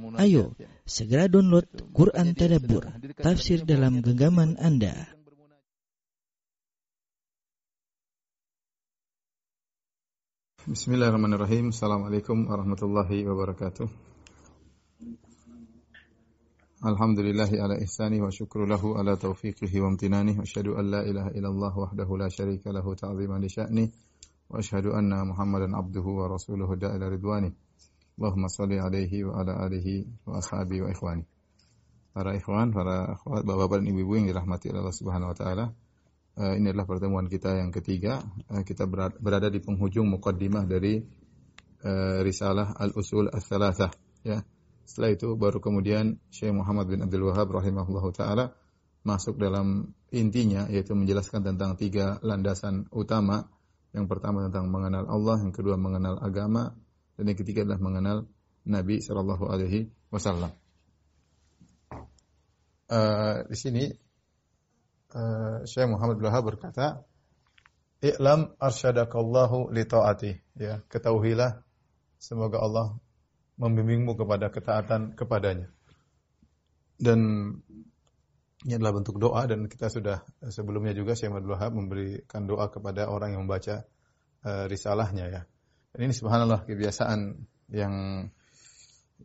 Ayo, segera download Quran Tadabbur, tafsir dalam genggaman Anda. Bismillahirrahmanirrahim. Assalamualaikum warahmatullahi wabarakatuh. Alhamdulillahi ala ihsani wa syukru lahu ala taufiqihi wa amtinani wa asyhadu an la ilaha illallah wahdahu la syarika lahu ta'ziman li sya'ni wa asyhadu anna Muhammadan abduhu wa rasuluhu da'ila ridwani. Allahumma salli alaihi wa ala alihi wa ashabi wa ikhwani. Para ikhwan, para akhwat, bapak-bapak dan ibu-ibu yang dirahmati Allah Subhanahu wa taala. Uh, ini adalah pertemuan kita yang ketiga. Uh, kita berada di penghujung mukaddimah dari uh, risalah Al-Usul Ats-Tsalatsah, ya. Setelah itu baru kemudian Syekh Muhammad bin Abdul Wahab rahimahullahu taala masuk dalam intinya yaitu menjelaskan tentang tiga landasan utama. Yang pertama tentang mengenal Allah, yang kedua mengenal agama, dan yang ketiga adalah mengenal Nabi Shallallahu Alaihi Wasallam. Uh, di sini uh, Syekh Muhammad Wahab berkata, "I'lam arsyadakallahu li taati." Ya, ketahuilah semoga Allah membimbingmu kepada ketaatan kepadanya. Dan ini adalah bentuk doa dan kita sudah sebelumnya juga Syekh Muhammad Wahab memberikan doa kepada orang yang membaca uh, risalahnya ya. Dan ini subhanallah kebiasaan yang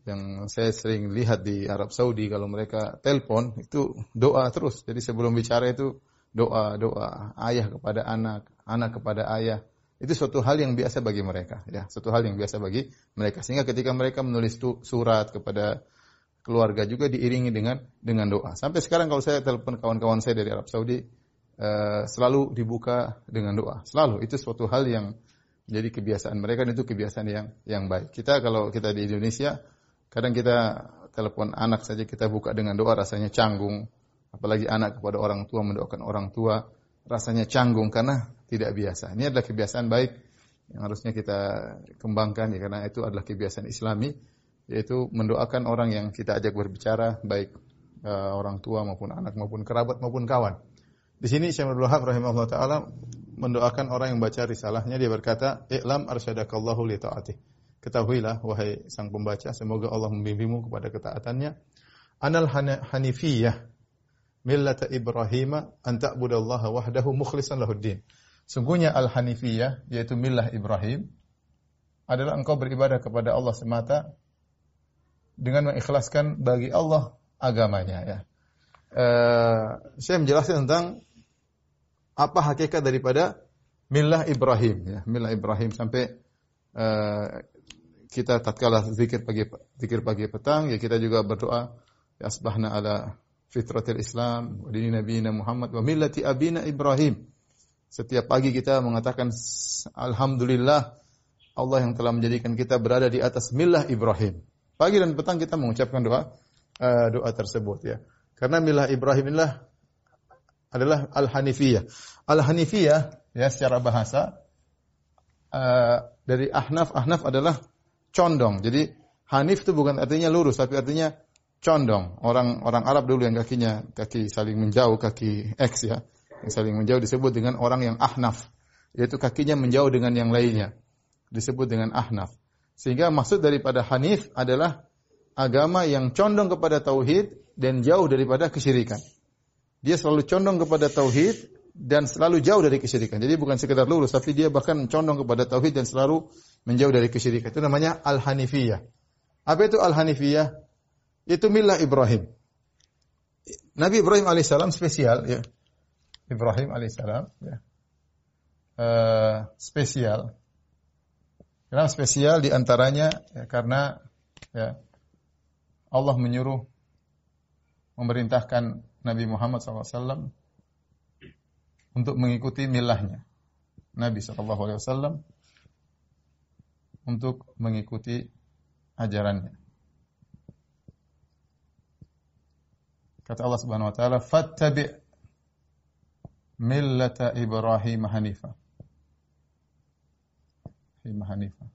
yang saya sering lihat di Arab Saudi kalau mereka telepon itu doa terus. Jadi sebelum bicara itu doa, doa ayah kepada anak, anak kepada ayah. Itu suatu hal yang biasa bagi mereka, ya, suatu hal yang biasa bagi mereka. Sehingga ketika mereka menulis surat kepada keluarga juga diiringi dengan dengan doa. Sampai sekarang kalau saya telepon kawan-kawan saya dari Arab Saudi uh, selalu dibuka dengan doa. Selalu itu suatu hal yang jadi kebiasaan mereka itu kebiasaan yang yang baik. Kita kalau kita di Indonesia, kadang kita telepon anak saja kita buka dengan doa rasanya canggung. Apalagi anak kepada orang tua mendoakan orang tua rasanya canggung karena tidak biasa. Ini adalah kebiasaan baik yang harusnya kita kembangkan ya karena itu adalah kebiasaan Islami yaitu mendoakan orang yang kita ajak berbicara baik uh, orang tua maupun anak maupun kerabat maupun kawan. Di sini Syekh Abdul Wahab rahimahullah taala mendoakan orang yang baca risalahnya dia berkata i'lam arsyadakallahu li taatih. Ketahuilah wahai sang pembaca semoga Allah membimbingmu kepada ketaatannya. Anal hanifiyah millata ibrahim an ta'budallaha wahdahu mukhlishan lahuddin sungguhnya al hanifiyah yaitu millah ibrahim adalah engkau beribadah kepada Allah semata dengan mengikhlaskan bagi Allah agamanya ya. Uh, saya menjelaskan tentang apa hakikat daripada milah Ibrahim ya, milah Ibrahim sampai uh, kita tatkala zikir pagi zikir pagi petang ya kita juga berdoa ya asbahna ala fitratil Islam wa dini nabiyina Muhammad wa millati abina Ibrahim. Setiap pagi kita mengatakan alhamdulillah Allah yang telah menjadikan kita berada di atas milah Ibrahim. Pagi dan petang kita mengucapkan doa uh, doa tersebut ya. Karena milah Ibrahim inilah adalah al-hanifiyah. Al-hanifiyah ya secara bahasa uh, dari ahnaf ahnaf adalah condong. Jadi hanif itu bukan artinya lurus tapi artinya condong. Orang orang Arab dulu yang kakinya kaki saling menjauh, kaki X ya. Yang saling menjauh disebut dengan orang yang ahnaf. Yaitu kakinya menjauh dengan yang lainnya. Disebut dengan ahnaf. Sehingga maksud daripada hanif adalah agama yang condong kepada tauhid dan jauh daripada kesyirikan. Dia selalu condong kepada tauhid dan selalu jauh dari kesyirikan. Jadi bukan sekedar lurus, tapi dia bahkan condong kepada tauhid dan selalu menjauh dari kesyirikan. Itu namanya al-hanifiyah. Apa itu al-hanifiyah? Itu milah Ibrahim. Nabi Ibrahim alaihissalam spesial ya. Ibrahim alaihissalam ya. Uh, spesial. Kenapa spesial di antaranya ya, karena ya Allah menyuruh memerintahkan Nabi Muhammad SAW untuk mengikuti milahnya. Nabi SAW untuk mengikuti ajarannya. Kata Allah Subhanahu wa taala, "Fattabi' millata Ibrahim hanifa." Ibrahim hanifa.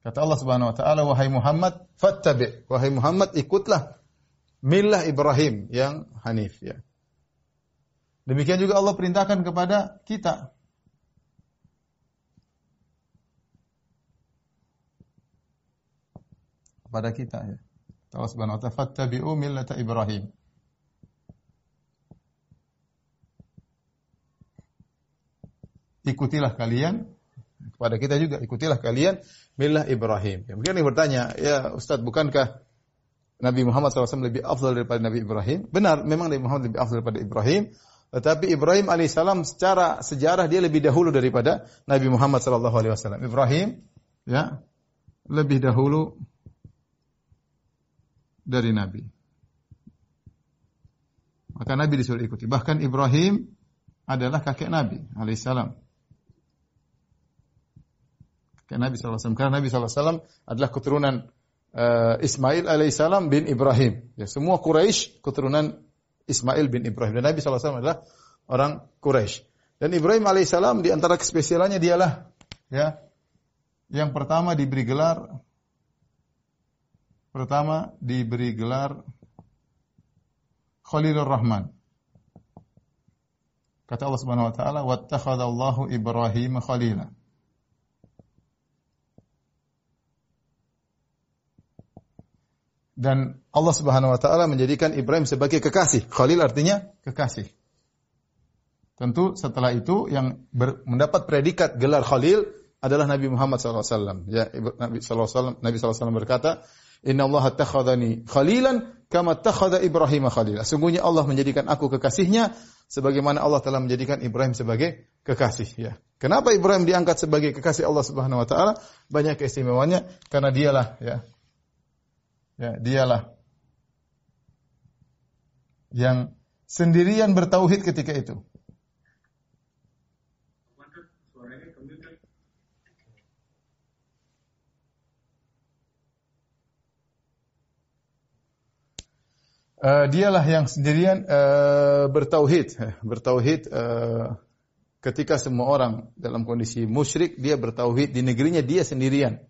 Kata Allah Subhanahu wa taala, "Wahai Muhammad, fattabi'." Wahai Muhammad, ikutlah milah Ibrahim yang hanif ya. Demikian juga Allah perintahkan kepada kita. kepada kita ya. Allah Subhanahu wa taala fattabi'u millata Ibrahim. Ikutilah kalian kepada kita juga ikutilah kalian milah Ibrahim. Ya, mungkin yang bertanya, ya Ustaz, bukankah Nabi Muhammad SAW lebih afdal daripada Nabi Ibrahim? Benar, memang Nabi Muhammad lebih afdal daripada Ibrahim. Tetapi Ibrahim alaihissalam secara sejarah dia lebih dahulu daripada Nabi Muhammad SAW. Ibrahim, ya, lebih dahulu dari Nabi. Maka Nabi disuruh ikuti. Bahkan Ibrahim adalah kakek Nabi alaihissalam. Kakek Nabi SAW. Karena Nabi SAW adalah keturunan uh, Ismail alaihissalam bin Ibrahim. Ya, semua Quraisy keturunan Ismail bin Ibrahim. Dan Nabi SAW adalah orang Quraisy. Dan Ibrahim alaihissalam di antara kespesialannya dialah ya yang pertama diberi gelar pertama diberi gelar Khalilur Rahman. Kata Allah Subhanahu wa taala, "Wattakhadallahu Ibrahim khalila." Dan Allah Subhanahu wa taala menjadikan Ibrahim sebagai kekasih. Khalil artinya kekasih. Tentu setelah itu yang ber, mendapat predikat gelar Khalil adalah Nabi Muhammad SAW. Ya, Nabi SAW, Nabi SAW berkata, Inna Allah takhadani khalilan kama takhada Ibrahim khalila. Sungguhnya Allah menjadikan aku kekasihnya sebagaimana Allah telah menjadikan Ibrahim sebagai kekasih. Ya. Kenapa Ibrahim diangkat sebagai kekasih Allah Subhanahu Wa Taala? Banyak keistimewaannya karena dialah ya, ya dialah yang sendirian bertauhid ketika itu. Uh, dialah yang sendirian uh, bertauhid, bertauhid uh, ketika semua orang dalam kondisi musyrik dia bertauhid di negerinya dia sendirian.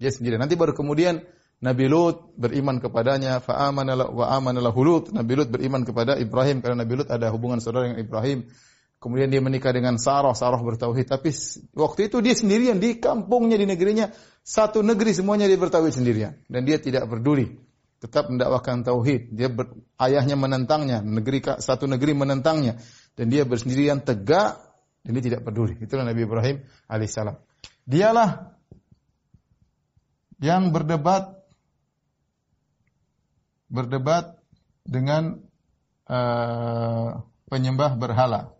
Dia sendirian. Nanti baru kemudian Nabi Lut beriman kepadanya, fa amana wa amana Lut. Nabi Lut beriman kepada Ibrahim karena Nabi Lut ada hubungan saudara dengan Ibrahim. Kemudian dia menikah dengan Sarah, Sarah bertauhid. Tapi waktu itu dia sendirian di kampungnya, di negerinya. Satu negeri semuanya dia bertauhid sendirian. Dan dia tidak peduli tetap mendakwakan tauhid. Dia ber, ayahnya menentangnya, negeri satu negeri menentangnya dan dia bersendirian tegak dan dia tidak peduli. Itulah Nabi Ibrahim alaihissalam. Dialah yang berdebat berdebat dengan uh, penyembah berhala.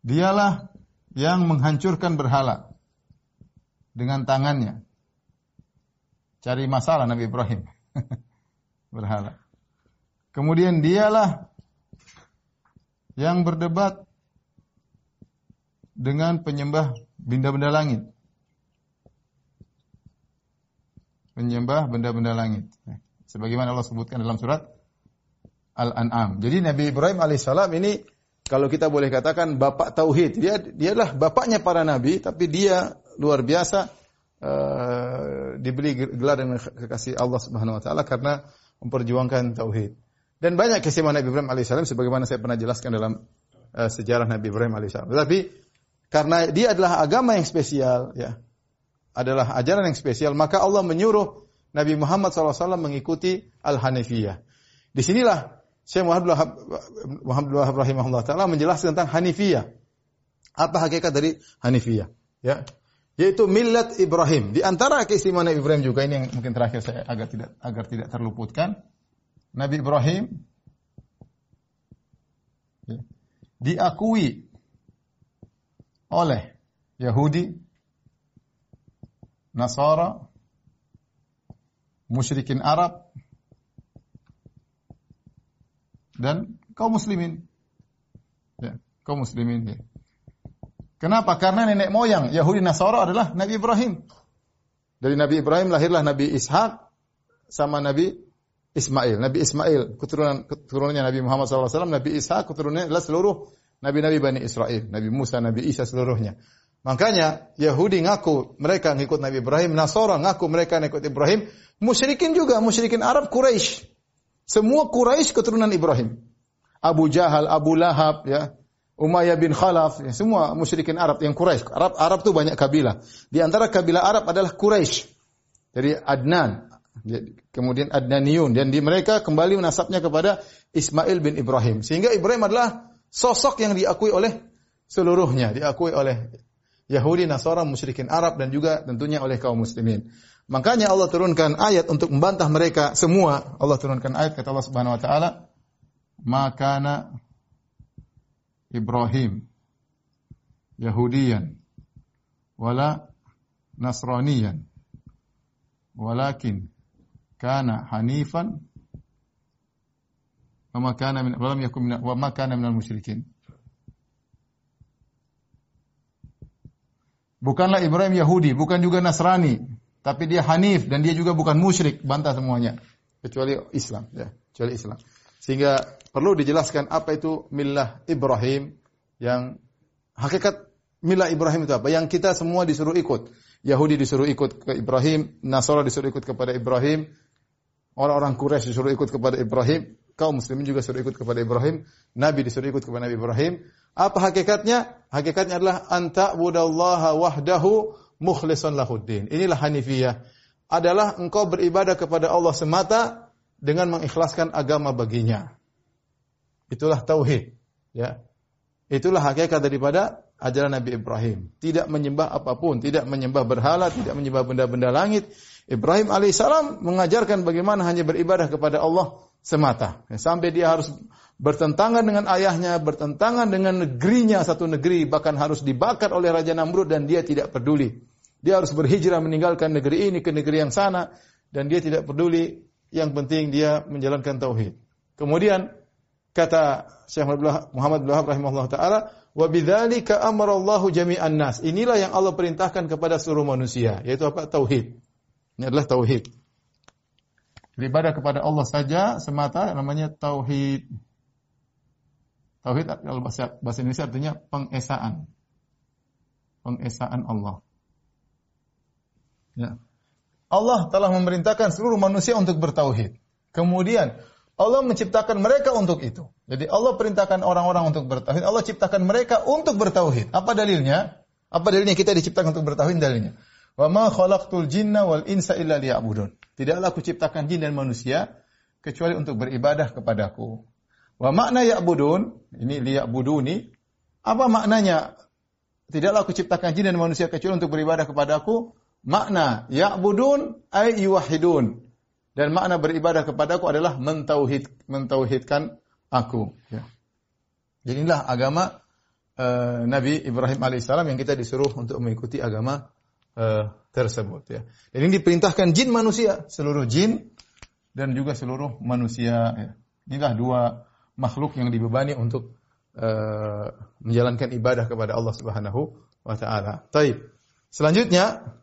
Dialah yang menghancurkan berhala dengan tangannya. Cari masalah Nabi Ibrahim. Berhala. Kemudian dialah yang berdebat dengan penyembah benda-benda langit. Penyembah benda-benda langit. Sebagaimana Allah sebutkan dalam surat Al-An'am. Jadi Nabi Ibrahim alaihissalam ini kalau kita boleh katakan bapak tauhid. Dia dialah bapaknya para nabi, tapi dia luar biasa uh, diberi gelar dengan kekasih Allah Subhanahu wa taala karena memperjuangkan tauhid. Dan banyak keistimewaan Nabi Ibrahim alaihissalam sebagaimana saya pernah jelaskan dalam uh, sejarah Nabi Ibrahim alaihissalam. Tetapi karena dia adalah agama yang spesial, ya, adalah ajaran yang spesial, maka Allah menyuruh Nabi Muhammad SAW mengikuti Al-Hanifiyah. Di sinilah Syekh Muhammad Wahab, rahimahullah taala menjelaskan tentang Hanifiyah. Apa hakikat dari Hanifiyah? Ya yaitu millat Ibrahim. Di antara keistimewaan Ibrahim juga ini yang mungkin terakhir saya agar tidak agar tidak terluputkan. Nabi Ibrahim ya, diakui oleh Yahudi, Nasara, musyrikin Arab dan kaum muslimin. Ya, kaum muslimin ya. Kenapa? Karena nenek moyang Yahudi Nasara adalah Nabi Ibrahim. Dari Nabi Ibrahim lahirlah Nabi Ishak sama Nabi Ismail. Nabi Ismail keturunan keturunannya Nabi Muhammad SAW. Nabi Ishak keturunannya adalah seluruh Nabi-Nabi Bani Israel. Nabi Musa, Nabi Isa seluruhnya. Makanya Yahudi ngaku mereka ngikut Nabi Ibrahim, Nasara ngaku mereka ngikut Ibrahim, musyrikin juga, musyrikin Arab Quraisy. Semua Quraisy keturunan Ibrahim. Abu Jahal, Abu Lahab, ya, Umayyah bin Khalaf, ya, semua musyrikin Arab yang Quraisy. Arab Arab tuh banyak kabilah. Di antara kabilah Arab adalah Quraisy. Jadi Adnan, kemudian Adnaniun dan di mereka kembali nasabnya kepada Ismail bin Ibrahim. Sehingga Ibrahim adalah sosok yang diakui oleh seluruhnya, diakui oleh Yahudi, Nasara, musyrikin Arab dan juga tentunya oleh kaum muslimin. Makanya Allah turunkan ayat untuk membantah mereka semua. Allah turunkan ayat kata Allah Subhanahu wa taala, "Makana Ibrahim Yahudiyan wala Nasraniyan walakin kana hanifan wa ma kana min min wa ma kana minal musyrikin." Bukanlah Ibrahim Yahudi, bukan juga Nasrani, tapi dia Hanif dan dia juga bukan musyrik, bantah semuanya kecuali Islam, ya, kecuali Islam. Sehingga perlu dijelaskan apa itu millah Ibrahim yang hakikat millah Ibrahim itu apa? Yang kita semua disuruh ikut. Yahudi disuruh ikut ke Ibrahim, Nasara disuruh ikut kepada Ibrahim, orang-orang Quraisy disuruh ikut kepada Ibrahim, kaum muslimin juga disuruh ikut kepada Ibrahim, Nabi disuruh ikut kepada Nabi Ibrahim. Apa hakikatnya? Hakikatnya adalah anta budallaha wahdahu mukhlishan lahuddin. Inilah hanifiyah. Adalah engkau beribadah kepada Allah semata dengan mengikhlaskan agama baginya. Itulah tauhid, ya. Itulah hakikat daripada ajaran Nabi Ibrahim. Tidak menyembah apa pun, tidak menyembah berhala, tidak menyembah benda-benda langit. Ibrahim alaihissalam mengajarkan bagaimana hanya beribadah kepada Allah semata. Ya, sampai dia harus bertentangan dengan ayahnya, bertentangan dengan negerinya, satu negeri, bahkan harus dibakar oleh Raja Namrud dan dia tidak peduli. Dia harus berhijrah meninggalkan negeri ini ke negeri yang sana dan dia tidak peduli. Yang penting dia menjalankan tauhid. Kemudian kata Syekh Muhammad bin Wahab rahimahullah taala, "Wa bidzalika amara Allahu jami'an nas." Inilah yang Allah perintahkan kepada seluruh manusia, yaitu apa? Tauhid. Ini adalah tauhid. Beribadah kepada Allah saja semata namanya tauhid. Tauhid kalau bahasa, bahasa Indonesia artinya pengesaan. Pengesaan Allah. Ya. Allah telah memerintahkan seluruh manusia untuk bertauhid. Kemudian Allah menciptakan mereka untuk itu. Jadi Allah perintahkan orang-orang untuk bertauhid. Allah ciptakan mereka untuk bertauhid. Apa dalilnya? Apa dalilnya kita diciptakan untuk bertauhid? Dalilnya. Wa ma khalaqtul jinna wal insa illa liya'budun. Tidaklah aku ciptakan jin dan manusia kecuali untuk beribadah kepadaku. Wa makna ya'budun, ini liya'buduni. Apa maknanya? Tidaklah aku ciptakan jin dan manusia kecuali untuk beribadah kepadaku Makna ya'budun ay yuwahidun. Dan makna beribadah kepadaku adalah mentauhid mentauhidkan aku. Ya. Jadi inilah agama uh, Nabi Ibrahim alaihissalam yang kita disuruh untuk mengikuti agama uh, tersebut. Ya. Dan ini diperintahkan jin manusia, seluruh jin dan juga seluruh manusia. Ya. Inilah dua makhluk yang dibebani untuk uh, menjalankan ibadah kepada Allah Subhanahu wa taala. Taib. Selanjutnya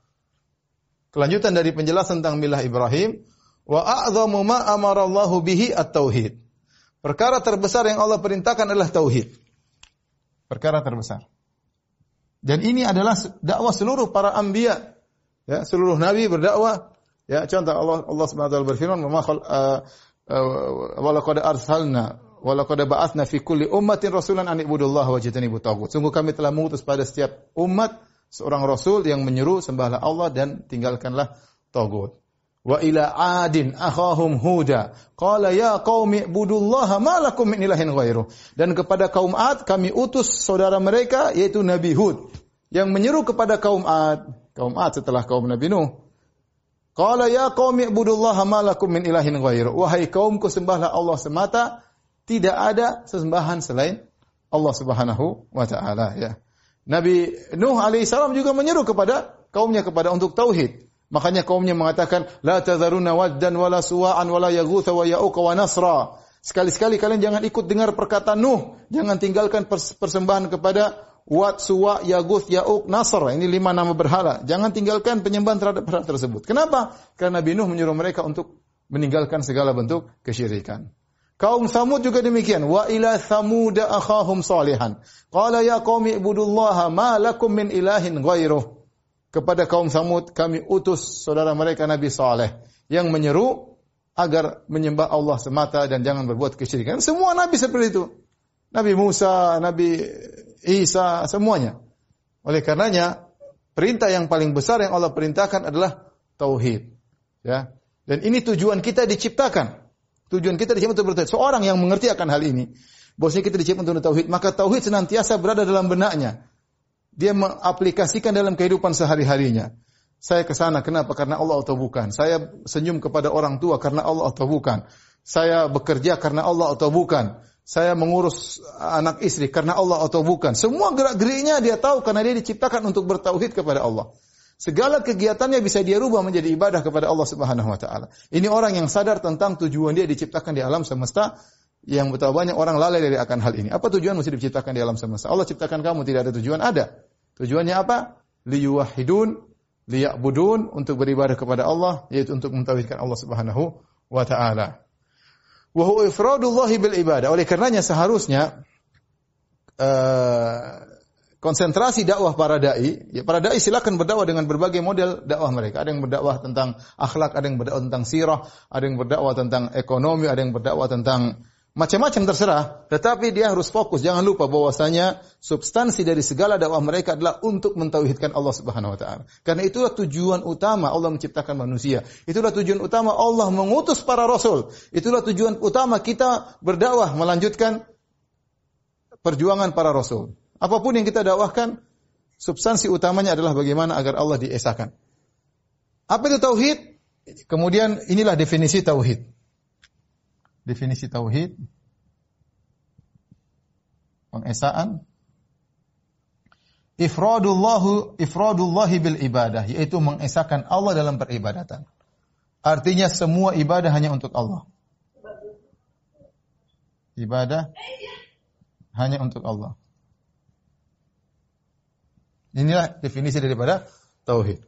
Kelanjutan dari penjelasan tentang milah Ibrahim, wa a'dhamu ma amarallahu bihi at-tauhid. Perkara terbesar yang Allah perintahkan adalah tauhid. Perkara terbesar. Dan ini adalah dakwah seluruh para anbiya. Ya, seluruh nabi berdakwah. Ya, contoh Allah Allah Subhanahu wa taala berfirman, "Wa uh, uh, wa laqad arsalna wa laqad ba'atsna fi kulli ummatin rasulan an ibudullaha wa jatanibu tagut." Sungguh kami telah mengutus pada setiap umat seorang rasul yang menyeru sembahlah Allah dan tinggalkanlah tagut. Wa ila adin akhahum huda. Qala ya qaumi ibudullaha ma lakum min ilahin ghairu. Dan kepada kaum Ad kami utus saudara mereka yaitu Nabi Hud yang menyeru kepada kaum Ad. Kaum Ad setelah kaum Nabi Nuh. Qala ya qaumi ibudullaha ma lakum min ilahin ghairu. Wahai kaumku sembahlah Allah semata, tidak ada sesembahan selain Allah Subhanahu wa taala ya. Nabi Nuh alaihissalam juga menyeru kepada kaumnya kepada untuk tauhid. Makanya kaumnya mengatakan la tadharuna waddan wala suwa'an wala yaghutha wa ya'uqa wa nasra. Sekali-sekali kalian jangan ikut dengar perkataan Nuh, jangan tinggalkan persembahan kepada Wat, Suwa, Yaguth, Ya'uq, Nasr. Ini lima nama berhala. Jangan tinggalkan penyembahan terhadap berhala tersebut. Kenapa? Karena Nabi Nuh menyuruh mereka untuk meninggalkan segala bentuk kesyirikan. Kaum Samud juga demikian. Wa ila Samud akhahum salihan. Qala ya qaumi ibudullaha ma lakum min ilahin ghairuh. Kepada kaum Samud kami utus saudara mereka Nabi Saleh yang menyeru agar menyembah Allah semata dan jangan berbuat kesyirikan. Semua nabi seperti itu. Nabi Musa, Nabi Isa, semuanya. Oleh karenanya, perintah yang paling besar yang Allah perintahkan adalah tauhid. Ya. Dan ini tujuan kita diciptakan. Tujuan kita diciptakan untuk bertauhid. Seorang yang mengerti akan hal ini, bosnya kita diciptakan untuk tauhid, maka tauhid senantiasa berada dalam benaknya. Dia mengaplikasikan dalam kehidupan sehari-harinya. Saya ke sana kenapa? Karena Allah atau bukan. Saya senyum kepada orang tua karena Allah atau bukan. Saya bekerja karena Allah atau bukan. Saya mengurus anak istri karena Allah atau bukan. Semua gerak-geriknya dia tahu karena dia diciptakan untuk bertauhid kepada Allah. Segala kegiatannya bisa dia rubah menjadi ibadah kepada Allah Subhanahu wa taala. Ini orang yang sadar tentang tujuan dia diciptakan di alam semesta yang betapa banyak orang lalai dari akan hal ini. Apa tujuan mesti diciptakan di alam semesta? Allah ciptakan kamu tidak ada tujuan? Ada. Tujuannya apa? Liyuwahidun, liya'budun untuk beribadah kepada Allah yaitu untuk mentauhidkan Allah Subhanahu wa taala. Wa huwa bil ibadah. Oleh karenanya seharusnya uh, konsentrasi dakwah para dai, ya para dai silakan berdakwah dengan berbagai model dakwah mereka. Ada yang berdakwah tentang akhlak, ada yang berdakwah tentang sirah, ada yang berdakwah tentang ekonomi, ada yang berdakwah tentang macam-macam terserah, tetapi dia harus fokus. Jangan lupa bahwasanya substansi dari segala dakwah mereka adalah untuk mentauhidkan Allah Subhanahu wa taala. Karena itulah tujuan utama Allah menciptakan manusia. Itulah tujuan utama Allah mengutus para rasul. Itulah tujuan utama kita berdakwah melanjutkan perjuangan para rasul. Apa pun yang kita dakwahkan, substansi utamanya adalah bagaimana agar Allah diesakan. Apa itu tauhid? Kemudian inilah definisi tauhid definisi tauhid pengesaan ifradullahu ifradullahi bil ibadah yaitu mengesahkan Allah dalam peribadatan. Artinya semua ibadah hanya untuk Allah. Ibadah hanya untuk Allah. Inilah definisi daripada tauhid.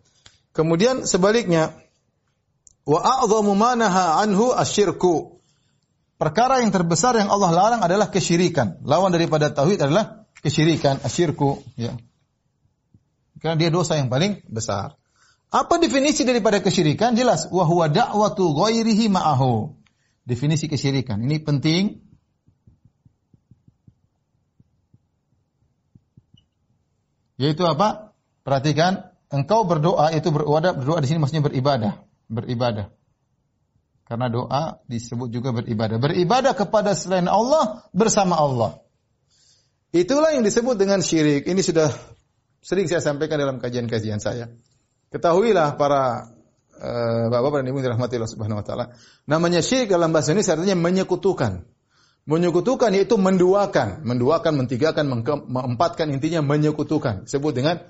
Kemudian sebaliknya wa a'dhamu ma anhu asyirku perkara yang terbesar yang Allah larang adalah kesyirikan. Lawan daripada tauhid adalah kesyirikan, asyirku, ya. Karena dia dosa yang paling besar. Apa definisi daripada kesyirikan? Jelas, wa huwa da'watu ghairihi ma'ahu. Definisi kesyirikan. Ini penting. Yaitu apa? Perhatikan, engkau berdoa itu berdoa, berdoa di sini maksudnya beribadah, beribadah. Karena doa disebut juga beribadah. Beribadah kepada selain Allah bersama Allah. Itulah yang disebut dengan syirik. Ini sudah sering saya sampaikan dalam kajian-kajian saya. Ketahuilah para uh, bapak-bapak dan ibu dirahmati Allah Subhanahu wa taala. Namanya syirik dalam bahasa ini artinya menyekutukan. Menyekutukan yaitu menduakan, menduakan, mentigakan, mengempatkan intinya menyekutukan. Sebut dengan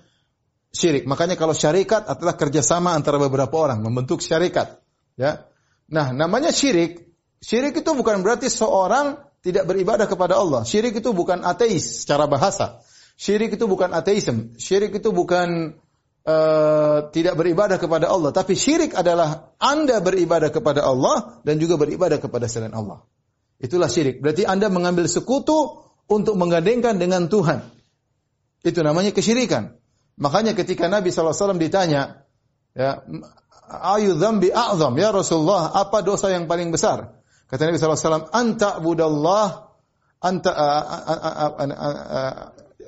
syirik. Makanya kalau syarikat adalah kerjasama antara beberapa orang membentuk syarikat. Ya, Nah, namanya syirik. Syirik itu bukan berarti seorang tidak beribadah kepada Allah. Syirik itu bukan ateis secara bahasa. Syirik itu bukan ateisme. Syirik itu bukan uh, tidak beribadah kepada Allah. Tapi syirik adalah Anda beribadah kepada Allah dan juga beribadah kepada selain Allah. Itulah syirik. Berarti Anda mengambil sekutu untuk menggandengkan dengan Tuhan. Itu namanya kesyirikan. Makanya ketika Nabi SAW ditanya, ya, ayu dzambi a'zam ya Rasulullah apa dosa yang paling besar? Kata Nabi wasallam anta budallah anta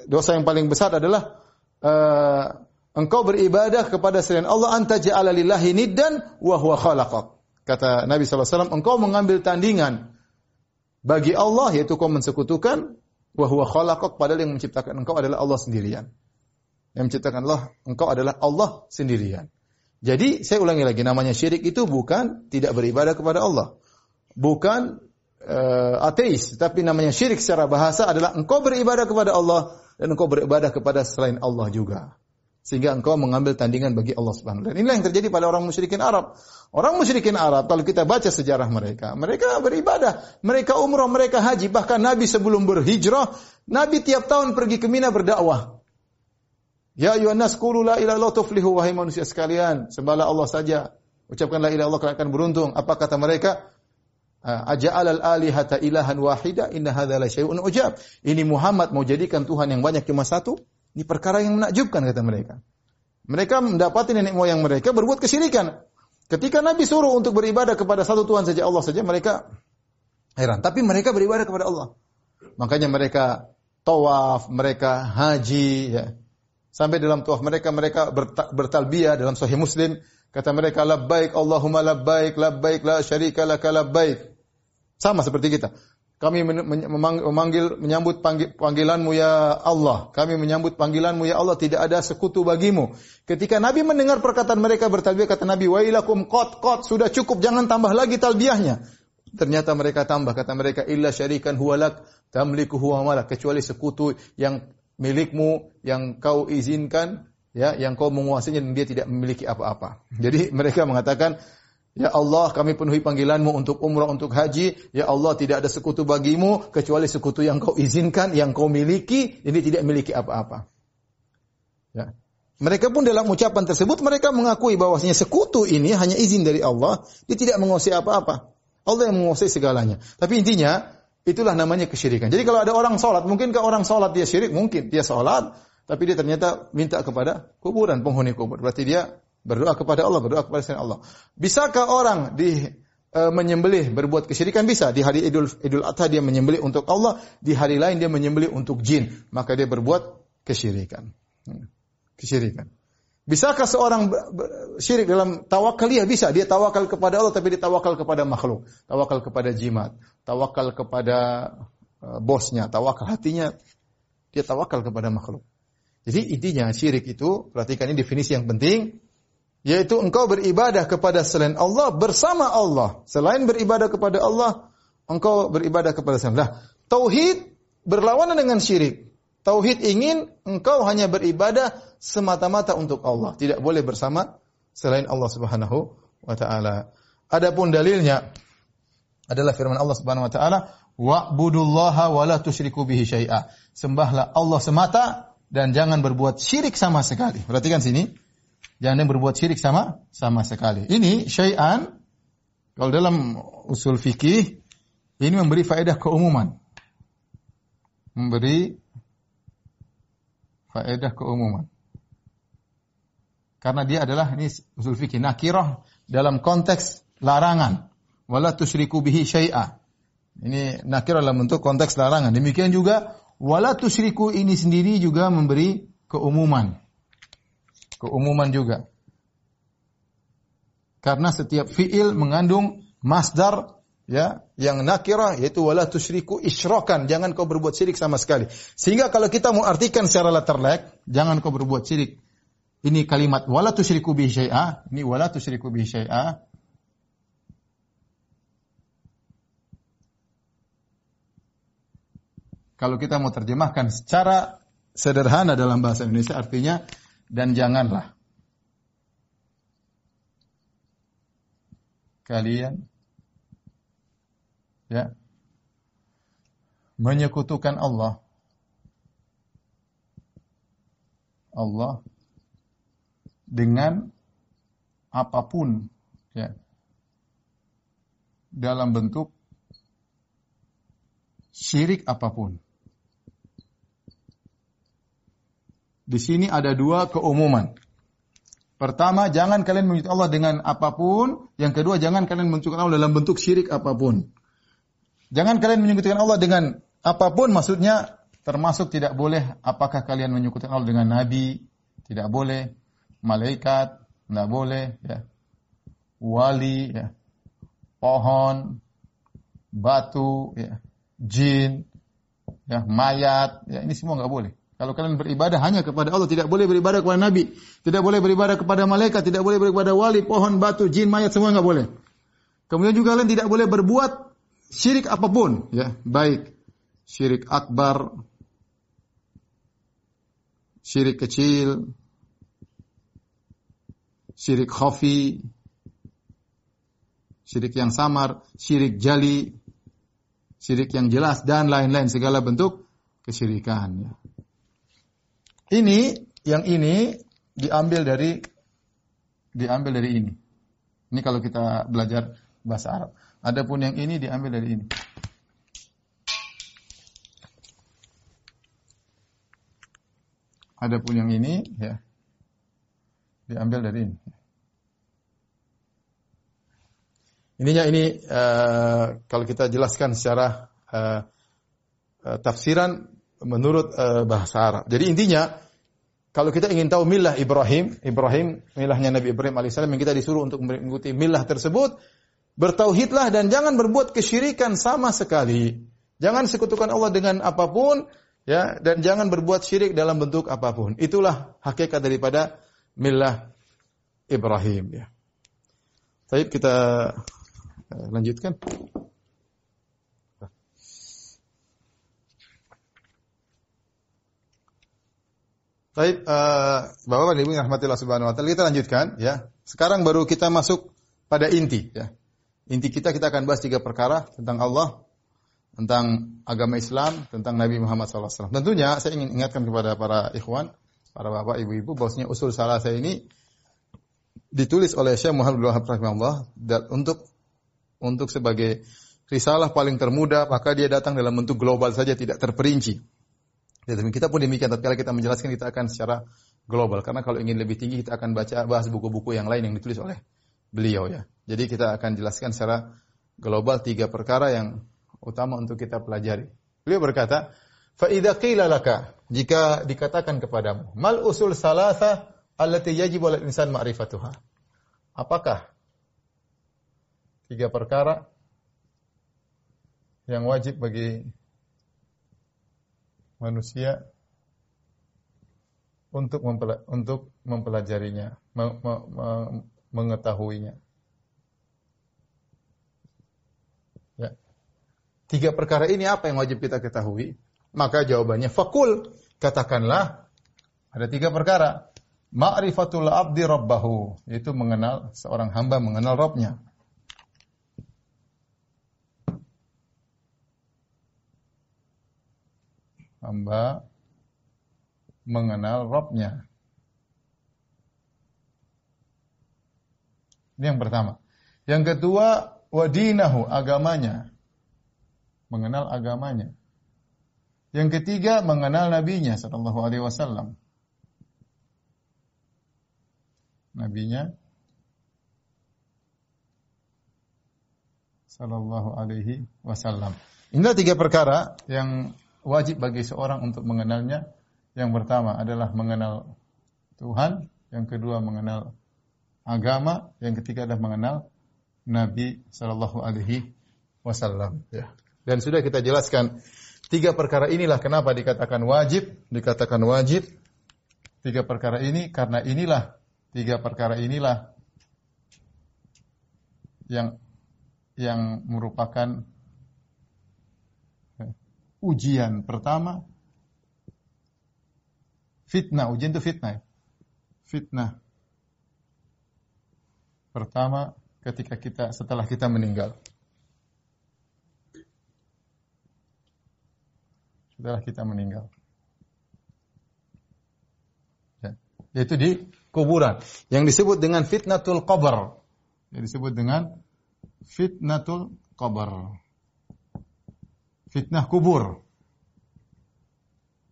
dosa yang paling besar adalah uh, engkau beribadah kepada selain Allah anta ja'ala lillahi niddan wa huwa khalaqak. Kata Nabi wasallam engkau mengambil tandingan bagi Allah yaitu kau mensekutukan wa huwa khalaqak padahal yang menciptakan engkau adalah Allah sendirian. Yang menciptakan Allah engkau adalah Allah sendirian jadi saya ulangi lagi namanya syirik itu bukan tidak beribadah kepada Allah. Bukan uh, ateis, tapi namanya syirik secara bahasa adalah engkau beribadah kepada Allah dan engkau beribadah kepada selain Allah juga. Sehingga engkau mengambil tandingan bagi Allah Subhanahu wa. Inilah yang terjadi pada orang musyrikin Arab. Orang musyrikin Arab kalau kita baca sejarah mereka, mereka beribadah, mereka umrah, mereka haji, bahkan Nabi sebelum berhijrah, Nabi tiap tahun pergi ke Mina berdakwah. Ya ayuhan nas qulu la ilaha illallah tuflihu wahai manusia sekalian, sembahlah Allah saja. Ucapkan la ilaha illallah kalian akan beruntung. Apa kata mereka? Aja'al al-alihata ilahan wahida inna hadza la syai'un ujab. Ini Muhammad mau jadikan Tuhan yang banyak cuma satu? Ini perkara yang menakjubkan kata mereka. Mereka mendapati nenek moyang mereka berbuat kesyirikan. Ketika Nabi suruh untuk beribadah kepada satu Tuhan saja Allah saja mereka heran. Tapi mereka beribadah kepada Allah. Makanya mereka tawaf, mereka haji ya. Sampai dalam tawaf mereka mereka bertalbiyah dalam sahih Muslim kata mereka labbaik Allahumma labbaik labbaik la syarika laka labbaik. Sama seperti kita. Kami memanggil menyambut panggilanmu ya Allah. Kami menyambut panggilanmu ya Allah. Tidak ada sekutu bagimu. Ketika Nabi mendengar perkataan mereka bertalbiyah, kata Nabi, wailakum kot kot sudah cukup, jangan tambah lagi talbiyahnya. Ternyata mereka tambah, kata mereka, illa syarikan huwalak, tamliku huwa malak. Kecuali sekutu yang milikmu, yang kau izinkan, ya, yang kau menguasainya dan dia tidak memiliki apa-apa. Jadi mereka mengatakan, Ya Allah, kami penuhi panggilanmu untuk umrah, untuk haji. Ya Allah, tidak ada sekutu bagimu, kecuali sekutu yang kau izinkan, yang kau miliki, ini tidak memiliki apa-apa. Ya. Mereka pun dalam ucapan tersebut, mereka mengakui bahwasanya sekutu ini hanya izin dari Allah, dia tidak menguasai apa-apa. Allah yang menguasai segalanya. Tapi intinya, itulah namanya kesyirikan. Jadi kalau ada orang sholat, mungkinkah orang sholat dia syirik? Mungkin. Dia sholat, tapi dia ternyata minta kepada kuburan, penghuni kubur. Berarti dia Berdoa kepada Allah, berdoa kepada selain Allah. Bisakah orang di e, menyembelih berbuat kesyirikan bisa di hari Idul Idul Adha dia menyembelih untuk Allah, di hari lain dia menyembelih untuk jin, maka dia berbuat kesyirikan. Hmm. Kesyirikan. Bisakah seorang syirik dalam tawakal? Ya bisa. Dia tawakal kepada Allah tapi dia tawakal kepada makhluk. Tawakal kepada jimat. Tawakal kepada uh, bosnya. Tawakal hatinya. Dia tawakal kepada makhluk. Jadi intinya syirik itu, perhatikan ini definisi yang penting yaitu engkau beribadah kepada selain Allah bersama Allah. Selain beribadah kepada Allah, engkau beribadah kepada selain Allah. Tauhid berlawanan dengan syirik. Tauhid ingin engkau hanya beribadah semata-mata untuk Allah, tidak boleh bersama selain Allah Subhanahu wa taala. Adapun dalilnya adalah firman Allah Subhanahu wa taala, "Wa'budullaha wa la tusyriku bihi syai'a." Sembahlah Allah semata dan jangan berbuat syirik sama sekali. Perhatikan sini. Jangan berbuat syirik sama sama sekali. Ini syai'an kalau dalam usul fikih ini memberi faedah keumuman. Memberi faedah keumuman. Karena dia adalah ini usul fikih nakirah dalam konteks larangan. Wala tusyriku bihi syai'a. Ini nakirah dalam bentuk konteks larangan. Demikian juga wala tusyriku ini sendiri juga memberi keumuman keumuman juga. Karena setiap fiil mengandung masdar ya yang nakirah yaitu wala tusyriku isyrakan jangan kau berbuat syirik sama sekali. Sehingga kalau kita mau artikan secara letterlek jangan kau berbuat syirik. Ini kalimat wala tusyriku bi syai'a. Ini wala tusyriku bi syai'a. Kalau kita mau terjemahkan secara sederhana dalam bahasa Indonesia artinya dan janganlah. Kalian ya menyekutukan Allah Allah dengan apa pun ya dalam bentuk syirik apa pun Di sini ada dua keumuman. Pertama, jangan kalian menyebut Allah dengan apa pun. Yang kedua, jangan kalian menyebutkan Allah dalam bentuk syirik apa pun. Jangan kalian menyebutkan Allah dengan apa pun, maksudnya termasuk tidak boleh apakah kalian menyebutkan Allah dengan nabi, tidak boleh, malaikat, tidak boleh, ya. wali, ya. pohon, batu, ya. jin, ya. mayat, ya. ini semua nggak boleh. Kalau kalian beribadah hanya kepada Allah, tidak boleh beribadah kepada Nabi, tidak boleh beribadah kepada malaikat, tidak boleh beribadah kepada wali, pohon, batu, jin, mayat, semua nggak boleh. Kemudian juga kalian tidak boleh berbuat syirik apa pun, ya, baik syirik akbar, syirik kecil, syirik khafi, syirik yang samar, syirik jali, syirik yang jelas dan lain-lain segala bentuk kesyirikan. Ya. Ini yang ini diambil dari diambil dari ini. Ini kalau kita belajar bahasa Arab. Adapun yang ini diambil dari ini. Adapun yang ini ya diambil dari ini. Ininya ini uh, kalau kita jelaskan secara uh, uh, tafsiran menurut uh, bahasa Arab. Jadi intinya kalau kita ingin tahu milah Ibrahim, Ibrahim milahnya Nabi Ibrahim alaihissalam yang kita disuruh untuk mengikuti milah tersebut, bertauhidlah dan jangan berbuat kesyirikan sama sekali. Jangan sekutukan Allah dengan apa pun, ya, dan jangan berbuat syirik dalam bentuk apa pun. Itulah hakikat daripada milah Ibrahim. Ya. Baik kita eh, lanjutkan. Baik, uh, Bapak Ibu yang rahmatillah subhanahu wa ta'ala, kita lanjutkan ya. Sekarang baru kita masuk pada inti ya. Inti kita kita akan bahas tiga perkara tentang Allah, tentang agama Islam, tentang Nabi Muhammad SAW. Tentunya saya ingin ingatkan kepada para ikhwan, para bapak, ibu-ibu, bahwasanya usul salah saya ini ditulis oleh Syekh Muhammad bin Wahab rahimahullah untuk untuk sebagai risalah paling termuda, maka dia datang dalam bentuk global saja tidak terperinci. Ya, kita pun demikian, tapi kalau kita menjelaskan kita akan secara global. Karena kalau ingin lebih tinggi kita akan baca bahas buku-buku yang lain yang ditulis oleh beliau ya. Jadi kita akan jelaskan secara global tiga perkara yang utama untuk kita pelajari. Beliau berkata, "Fa qila laka" jika dikatakan kepadamu, "Mal usul salasa allati yajib 'alal insan ma'rifatuha." Apakah tiga perkara yang wajib bagi manusia untuk mempela untuk mempelajarinya, me me me mengetahuinya. Ya. Tiga perkara ini apa yang wajib kita ketahui? Maka jawabannya fakul. Katakanlah ada tiga perkara. Ma'rifatul abdi rabbahu. Itu mengenal seorang hamba mengenal Rabbnya. hamba mengenal Robnya. Ini yang pertama. Yang kedua, wadinahu, agamanya. Mengenal agamanya. Yang ketiga, mengenal nabinya sallallahu alaihi wasallam. Nabinya sallallahu alaihi wasallam. Inilah tiga perkara yang wajib bagi seorang untuk mengenalnya. Yang pertama adalah mengenal Tuhan, yang kedua mengenal agama, yang ketiga adalah mengenal Nabi Shallallahu Alaihi Wasallam. Ya. Dan sudah kita jelaskan tiga perkara inilah kenapa dikatakan wajib, dikatakan wajib. Tiga perkara ini karena inilah tiga perkara inilah yang yang merupakan ujian pertama fitnah, ujian itu fitnah. Ya? Fitnah pertama ketika kita setelah kita meninggal. Setelah kita meninggal. Ya. Yaitu di kuburan. Yang disebut dengan fitnatul qabr. Yang disebut dengan fitnatul qabr fitnah kubur.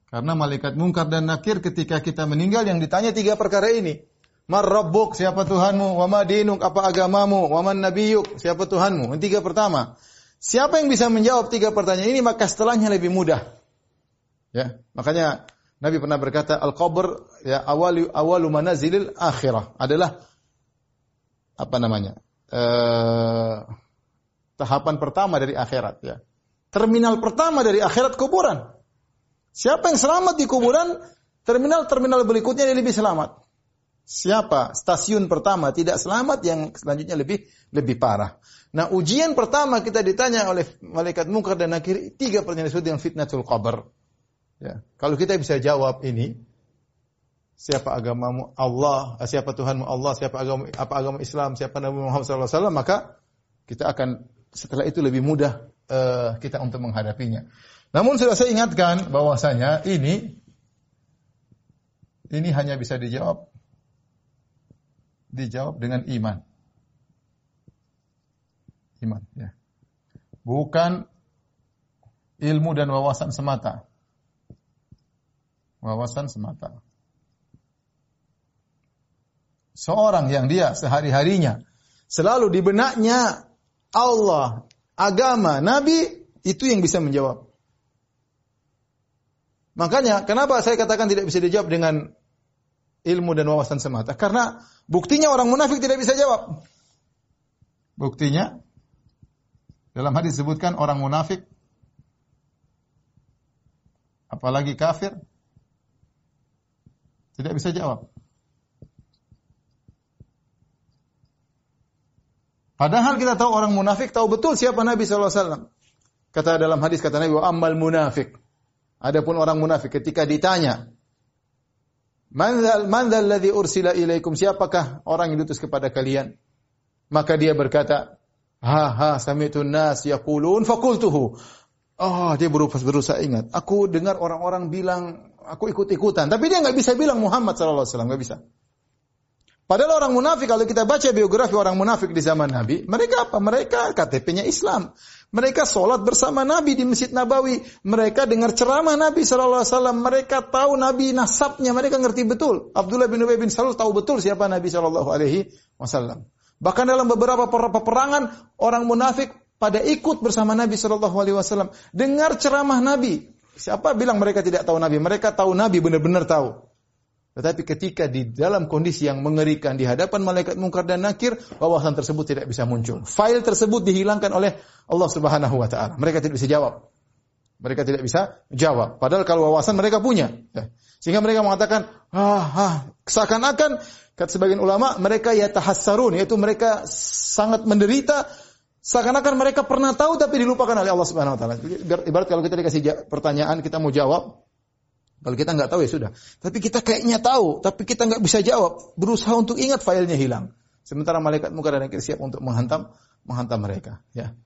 Karena malaikat mungkar dan nakir ketika kita meninggal yang ditanya tiga perkara ini. Mar rabbuk, siapa Tuhanmu? Wa ma apa agamamu? Wa man nabiyuk, siapa Tuhanmu? Ini tiga pertama. Siapa yang bisa menjawab tiga pertanyaan ini maka setelahnya lebih mudah. Ya, makanya Nabi pernah berkata al-qabr ya awalu awalu manazilil akhirah adalah apa namanya? Uh, tahapan pertama dari akhirat ya terminal pertama dari akhirat kuburan. Siapa yang selamat di kuburan, terminal-terminal berikutnya dia lebih selamat. Siapa stasiun pertama tidak selamat yang selanjutnya lebih lebih parah. Nah, ujian pertama kita ditanya oleh malaikat mungkar dan nakir tiga pertanyaan disebut dengan fitnatul qabr. Ya. Kalau kita bisa jawab ini, siapa agamamu Allah, siapa Tuhanmu Allah, siapa agama apa agama Islam, siapa Nabi Muhammad SAW, maka kita akan setelah itu lebih mudah uh, kita untuk menghadapinya. Namun sudah saya ingatkan bahwasanya ini ini hanya bisa dijawab dijawab dengan iman. Iman, ya. Bukan ilmu dan wawasan semata. Wawasan semata. Seorang yang dia sehari-harinya selalu di benaknya Allah agama, nabi, itu yang bisa menjawab. Makanya kenapa saya katakan tidak bisa dijawab dengan ilmu dan wawasan semata? Karena buktinya orang munafik tidak bisa jawab. Buktinya dalam hadis disebutkan orang munafik apalagi kafir tidak bisa jawab. Padahal kita tahu orang munafik tahu betul siapa Nabi SAW. Kata dalam hadis kata Nabi, ammal munafik. Adapun orang munafik ketika ditanya, Man dzal ladzi ursila ilaikum? Siapakah orang yang diutus kepada kalian? Maka dia berkata, Ha ha sami'tu nas yaqulun faqultuhu. Oh, dia berusaha, berusaha ingat. Aku dengar orang-orang bilang, aku ikut-ikutan. Tapi dia nggak bisa bilang Muhammad sallallahu alaihi wasallam, nggak bisa. Padahal orang munafik kalau kita baca biografi orang munafik di zaman Nabi, mereka apa? Mereka KTP-nya Islam. Mereka sholat bersama Nabi di Masjid Nabawi. Mereka dengar ceramah Nabi Shallallahu Alaihi Wasallam. Mereka tahu Nabi nasabnya. Mereka ngerti betul. Abdullah bin Ubay bin Salul tahu betul siapa Nabi Shallallahu Alaihi Wasallam. Bahkan dalam beberapa peperangan orang munafik pada ikut bersama Nabi Shallallahu Alaihi Wasallam. Dengar ceramah Nabi. Siapa bilang mereka tidak tahu Nabi? Mereka tahu Nabi benar-benar tahu. Tetapi ketika di dalam kondisi yang mengerikan di hadapan malaikat mungkar dan nakir, wawasan tersebut tidak bisa muncul. File tersebut dihilangkan oleh Allah Subhanahu wa taala. Mereka tidak bisa jawab. Mereka tidak bisa jawab. Padahal kalau wawasan mereka punya. Ya. Sehingga mereka mengatakan, ah, ah. seakan-akan kata sebagian ulama mereka ya tahassarun, yaitu mereka sangat menderita seakan-akan mereka pernah tahu tapi dilupakan oleh Allah Subhanahu wa taala. Ibarat kalau kita dikasih pertanyaan, kita mau jawab, kalau kita nggak tahu ya sudah. Tapi kita kayaknya tahu, tapi kita nggak bisa jawab. Berusaha untuk ingat filenya hilang. Sementara malaikat muka dan siap untuk menghantam menghantam mereka. Ya.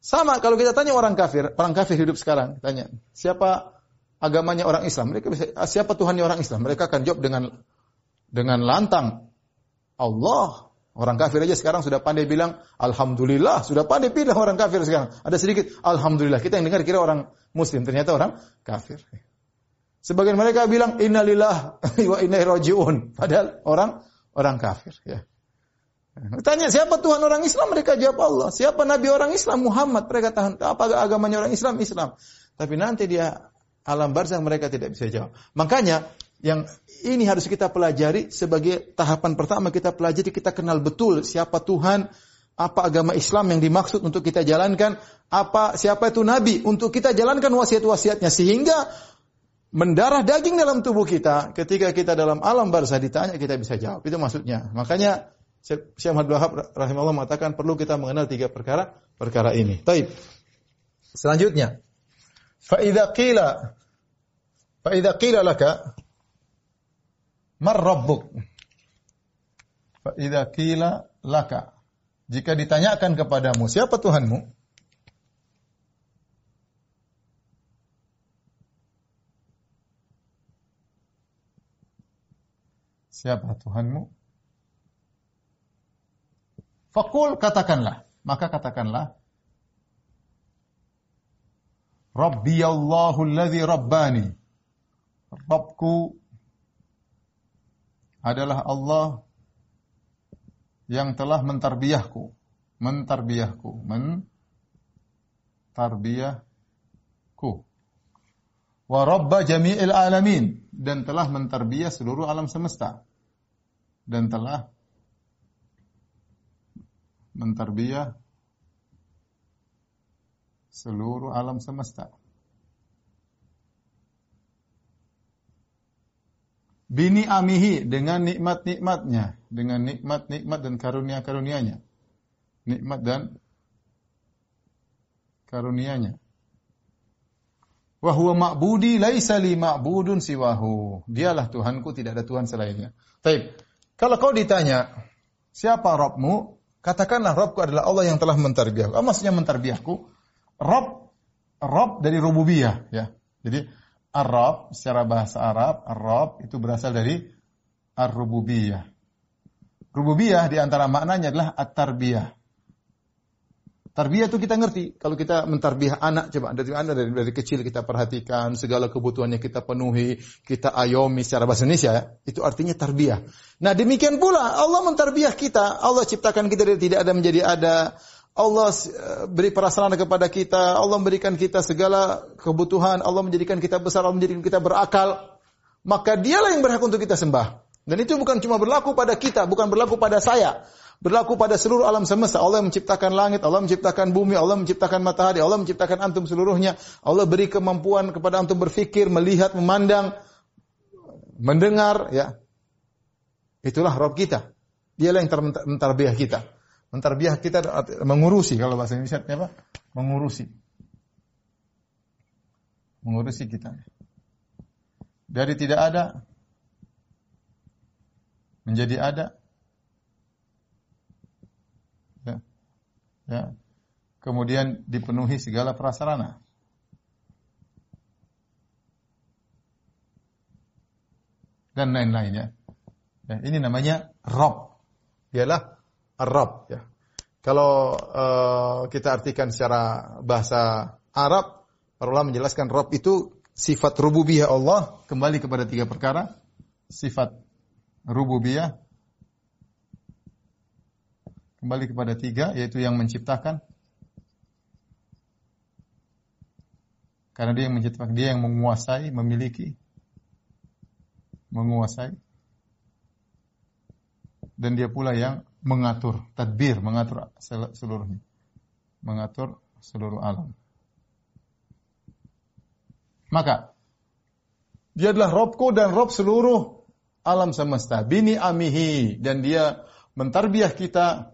Sama kalau kita tanya orang kafir, orang kafir hidup sekarang, tanya siapa agamanya orang Islam, mereka bisa ah, siapa Tuhannya orang Islam, mereka akan jawab dengan dengan lantang Allah. Orang kafir aja sekarang sudah pandai bilang Alhamdulillah, sudah pandai bilang orang kafir sekarang. Ada sedikit Alhamdulillah. Kita yang dengar kira orang Muslim, ternyata orang kafir. Sebagian mereka bilang innalillah wa inna rajiun. Padahal orang orang kafir ya. Tanya siapa Tuhan orang Islam mereka jawab Allah. Siapa Nabi orang Islam Muhammad mereka tahan apa agamanya orang Islam Islam. Tapi nanti dia alam barzah mereka tidak bisa jawab. Makanya yang ini harus kita pelajari sebagai tahapan pertama kita pelajari kita kenal betul siapa Tuhan, apa agama Islam yang dimaksud untuk kita jalankan, apa siapa itu nabi untuk kita jalankan wasiat-wasiatnya sehingga mendarah daging dalam tubuh kita, ketika kita dalam alam barzah ditanya kita bisa jawab. Itu maksudnya. Makanya Syekh Muhammad Wahab rahimahullah mengatakan perlu kita mengenal tiga perkara perkara ini. Taib. Selanjutnya, fa idza qila fa idza qila laka mar rabbuk? Fa idza qila laka jika ditanyakan kepadamu siapa Tuhanmu? Siapa Tuhanmu? Fakul katakanlah. Maka katakanlah. Rabbi Allahu alladhi Rabbani. Rabbku adalah Allah yang telah mentarbiyahku. Mentarbiyahku. Mentarbiyahku. Wa Rabba jami'il alamin. Dan telah mentarbiyah seluruh alam semesta dan telah mentarbiyah seluruh alam semesta. Bini amihi dengan nikmat-nikmatnya, dengan nikmat-nikmat dan karunia-karunianya. Nikmat dan karunianya. Wahwa ma'budi laisa li ma'budun siwahu. Dialah Tuhanku, tidak ada Tuhan selainnya. Taib. Kalau kau ditanya, siapa Robmu? Katakanlah Robku adalah Allah yang telah mentarbiahku. Apa maksudnya mentarbiahku? Rob, Rob dari rububiyah. Ya. Jadi, Arab secara bahasa Arab, Arab itu berasal dari Ar-Rububiyah. Rububiyah di antara maknanya adalah At-Tarbiyah. Tarbiyah itu kita ngerti. Kalau kita mentarbiah anak, coba dari anda dari, dari kecil kita perhatikan segala kebutuhannya kita penuhi, kita ayomi secara bahasa Indonesia, ya. itu artinya tarbiyah. Nah demikian pula Allah mentarbiah kita. Allah ciptakan kita dari tidak ada menjadi ada. Allah eh, beri prasarana kepada kita, Allah memberikan kita segala kebutuhan, Allah menjadikan kita besar, Allah menjadikan kita berakal, maka dialah yang berhak untuk kita sembah. Dan itu bukan cuma berlaku pada kita, bukan berlaku pada saya, berlaku pada seluruh alam semesta. Allah menciptakan langit, Allah menciptakan bumi, Allah menciptakan matahari, Allah menciptakan antum seluruhnya. Allah beri kemampuan kepada antum berfikir, melihat, memandang, mendengar, ya. Itulah Rob kita. Dialah yang mentarbiah kita. Mentarbiah kita mengurusi kalau bahasa Indonesia apa? Mengurusi. Mengurusi kita. Dari tidak ada menjadi ada. Ya. Ya. Kemudian dipenuhi segala prasarana. Dan lain-lainnya. Ya, ini namanya Rob. Ialah Rob. Ya. Kalau uh, kita artikan secara bahasa Arab, para ulama menjelaskan Rob itu sifat rububiyah Allah kembali kepada tiga perkara. Sifat rububiyah kembali kepada tiga yaitu yang menciptakan. Karena dia yang menciptakan dia yang menguasai memiliki menguasai. Dan dia pula yang mengatur tadbir mengatur seluruhnya. Mengatur seluruh alam. Maka dia adalah Robku dan Rob seluruh alam semesta, bini amihi. Dan dia mentarbiah kita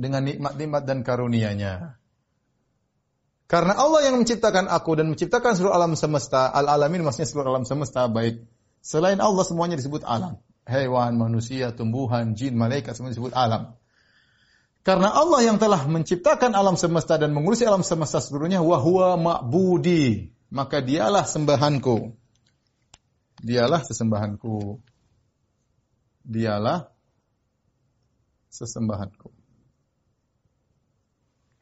dengan nikmat-nikmat dan karunia-Nya. Karena Allah yang menciptakan aku dan menciptakan seluruh alam semesta, al-alamin maksudnya seluruh alam semesta baik selain Allah semuanya disebut alam. Hewan, manusia, tumbuhan, jin, malaikat semua disebut alam. Karena Allah yang telah menciptakan alam semesta dan mengurusi alam semesta seluruhnya wahwa ma'budi, maka dialah sembahanku. Dialah sesembahanku dialah sesembahanku.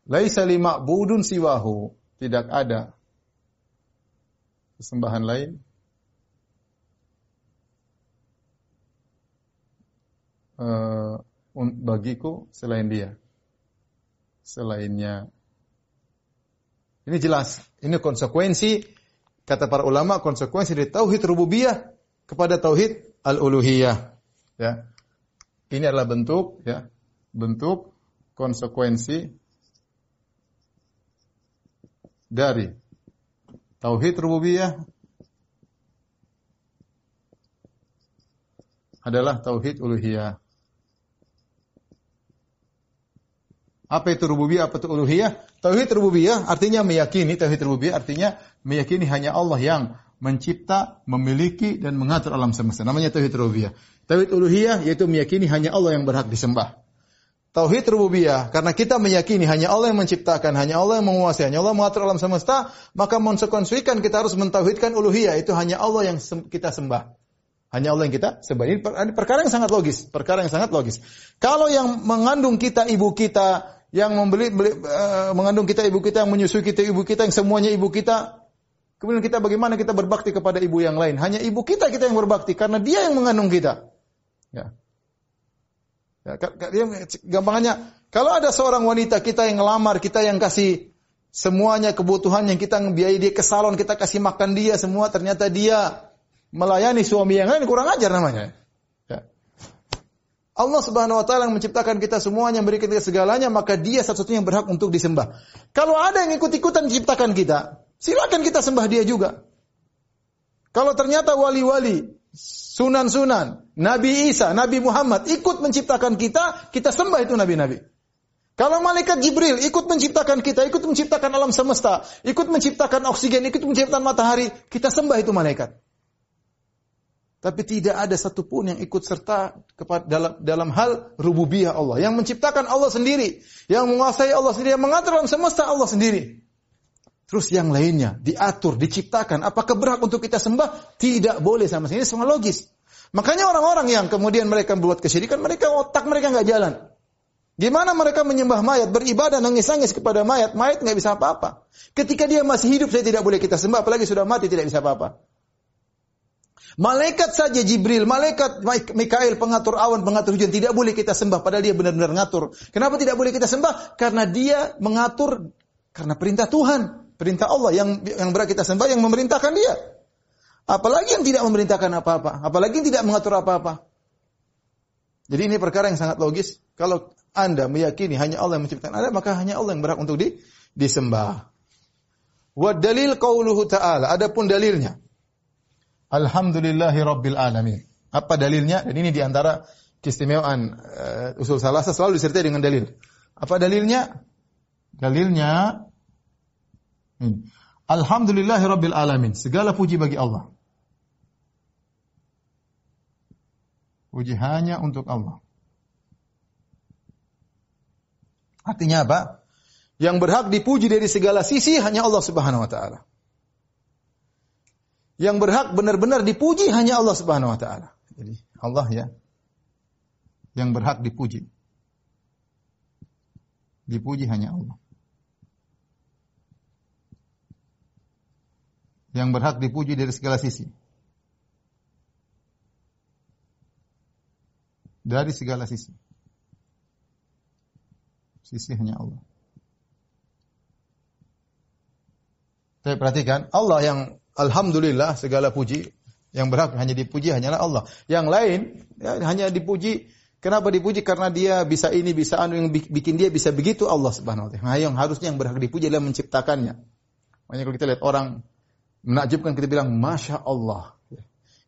Laisa li ma'budun siwahu, tidak ada sesembahan lain uh, bagiku selain dia. Selainnya. Ini jelas, ini konsekuensi kata para ulama konsekuensi dari tauhid rububiyah kepada tauhid al-uluhiyah. Ya. Ini adalah bentuk ya, bentuk konsekuensi dari tauhid rububiyah adalah tauhid uluhiyah. Apa itu rububiyah, apa itu uluhiyah? Tauhid rububiyah artinya meyakini, tauhid rububiyah artinya meyakini hanya Allah yang mencipta, memiliki dan mengatur alam semesta. Namanya tauhid rububiyah. Tauhid uluhiyah yaitu meyakini hanya Allah yang berhak disembah. Tauhid rububiyah karena kita meyakini hanya Allah yang menciptakan, hanya Allah yang menguasai, hanya Allah mengatur alam semesta, maka konsekuensikan kita harus mentauhidkan uluhiyah itu hanya Allah yang kita sembah. Hanya Allah yang kita sembah. Ini perkara yang sangat logis, perkara yang sangat logis. Kalau yang mengandung kita ibu kita, yang membeli, beli, uh, mengandung kita ibu kita, yang menyusui kita ibu kita, yang semuanya ibu kita, Kemudian kita bagaimana kita berbakti kepada ibu yang lain? Hanya ibu kita kita yang berbakti karena dia yang mengandung kita. Ya. Ya dia, gampangnya, kalau ada seorang wanita kita yang ngelamar, kita yang kasih semuanya kebutuhan yang kita biayai dia ke salon, kita kasih makan dia semua, ternyata dia melayani suami yang lain kurang ajar namanya. Ya. Allah Subhanahu wa taala yang menciptakan kita semuanya, memberikan kita segalanya, maka dia satu-satunya yang berhak untuk disembah. Kalau ada yang ikut-ikutan menciptakan kita, silakan kita sembah dia juga. Kalau ternyata wali-wali sunan-sunan, Nabi Isa, Nabi Muhammad ikut menciptakan kita, kita sembah itu nabi-nabi. Kalau malaikat Jibril ikut menciptakan kita, ikut menciptakan alam semesta, ikut menciptakan oksigen, ikut menciptakan matahari, kita sembah itu malaikat. Tapi tidak ada satupun yang ikut serta dalam dalam hal rububiyah Allah. Yang menciptakan Allah sendiri, yang menguasai Allah sendiri, yang mengatur alam semesta Allah sendiri. Terus yang lainnya diatur, diciptakan. Apakah berhak untuk kita sembah? Tidak boleh sama sekali. Ini semua logis. Makanya orang-orang yang kemudian mereka membuat kesyirikan, mereka otak mereka nggak jalan. Gimana mereka menyembah mayat, beribadah, nangis-nangis kepada mayat, mayat nggak bisa apa-apa. Ketika dia masih hidup, saya tidak boleh kita sembah, apalagi sudah mati tidak bisa apa-apa. Malaikat saja Jibril, malaikat Mikail pengatur awan, pengatur hujan tidak boleh kita sembah padahal dia benar-benar ngatur. Kenapa tidak boleh kita sembah? Karena dia mengatur karena perintah Tuhan, perintah Allah yang yang berat kita sembah yang memerintahkan dia. Apalagi yang tidak memerintahkan apa-apa, apalagi yang tidak mengatur apa-apa. Jadi ini perkara yang sangat logis. Kalau Anda meyakini hanya Allah yang menciptakan Anda, maka hanya Allah yang berhak untuk di, disembah. Wa dalil qauluhu ta'ala, adapun dalilnya. Alhamdulillahi Rabbil Alamin. Apa dalilnya? Dan ini di antara keistimewaan uh, usul salasa selalu disertai dengan dalil. Apa dalilnya? Dalilnya ini. Alhamdulillahi Rabbil Alamin. Segala puji bagi Allah. Puji hanya untuk Allah. Artinya apa? Yang berhak dipuji dari segala sisi hanya Allah Subhanahu wa taala. Yang berhak benar-benar dipuji hanya Allah Subhanahu wa taala. Jadi Allah ya yang berhak dipuji. Dipuji hanya Allah. Yang berhak dipuji dari segala sisi. Dari segala sisi. Sisi hanya Allah. Tapi perhatikan, Allah yang Alhamdulillah segala puji yang berhak hanya dipuji hanyalah Allah. Yang lain ya, hanya dipuji kenapa dipuji karena dia bisa ini bisa anu yang bikin dia bisa begitu Allah Subhanahu wa taala. Nah, yang harusnya yang berhak dipuji adalah menciptakannya. Makanya kalau kita lihat orang menakjubkan kita bilang masya Allah.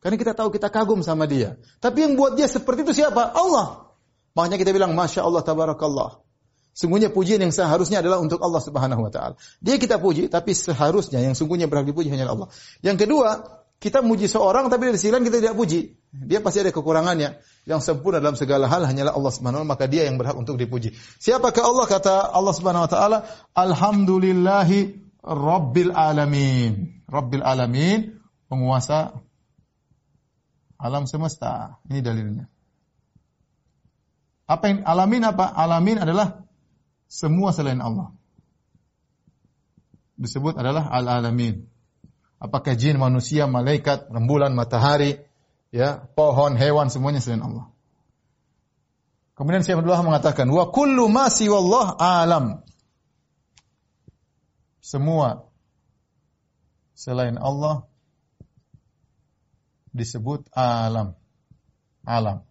Karena kita tahu kita kagum sama dia. Tapi yang buat dia seperti itu siapa? Allah. Makanya kita bilang masya Allah tabarakallah. Sungguhnya pujian yang seharusnya adalah untuk Allah Subhanahu wa taala. Dia kita puji, tapi seharusnya yang sungguhnya berhak dipuji hanya Allah. Yang kedua, kita muji seorang tapi dari sisi lain kita tidak puji. Dia pasti ada kekurangannya. Yang sempurna dalam segala hal hanyalah Allah Subhanahu wa taala, maka dia yang berhak untuk dipuji. Siapakah Allah kata Allah Subhanahu wa taala, "Alhamdulillahi rabbil alamin." Rabbil alamin, penguasa alam semesta. Ini dalilnya. Apa yang alamin apa? Alamin adalah semua selain Allah. Disebut adalah al-alamin. Apakah jin, manusia, malaikat, rembulan, matahari, ya, pohon, hewan semuanya selain Allah. Kemudian Syekh Abdullah mengatakan, "Wa kullu ma siwallah alam." Semua selain Allah disebut alam. Alam.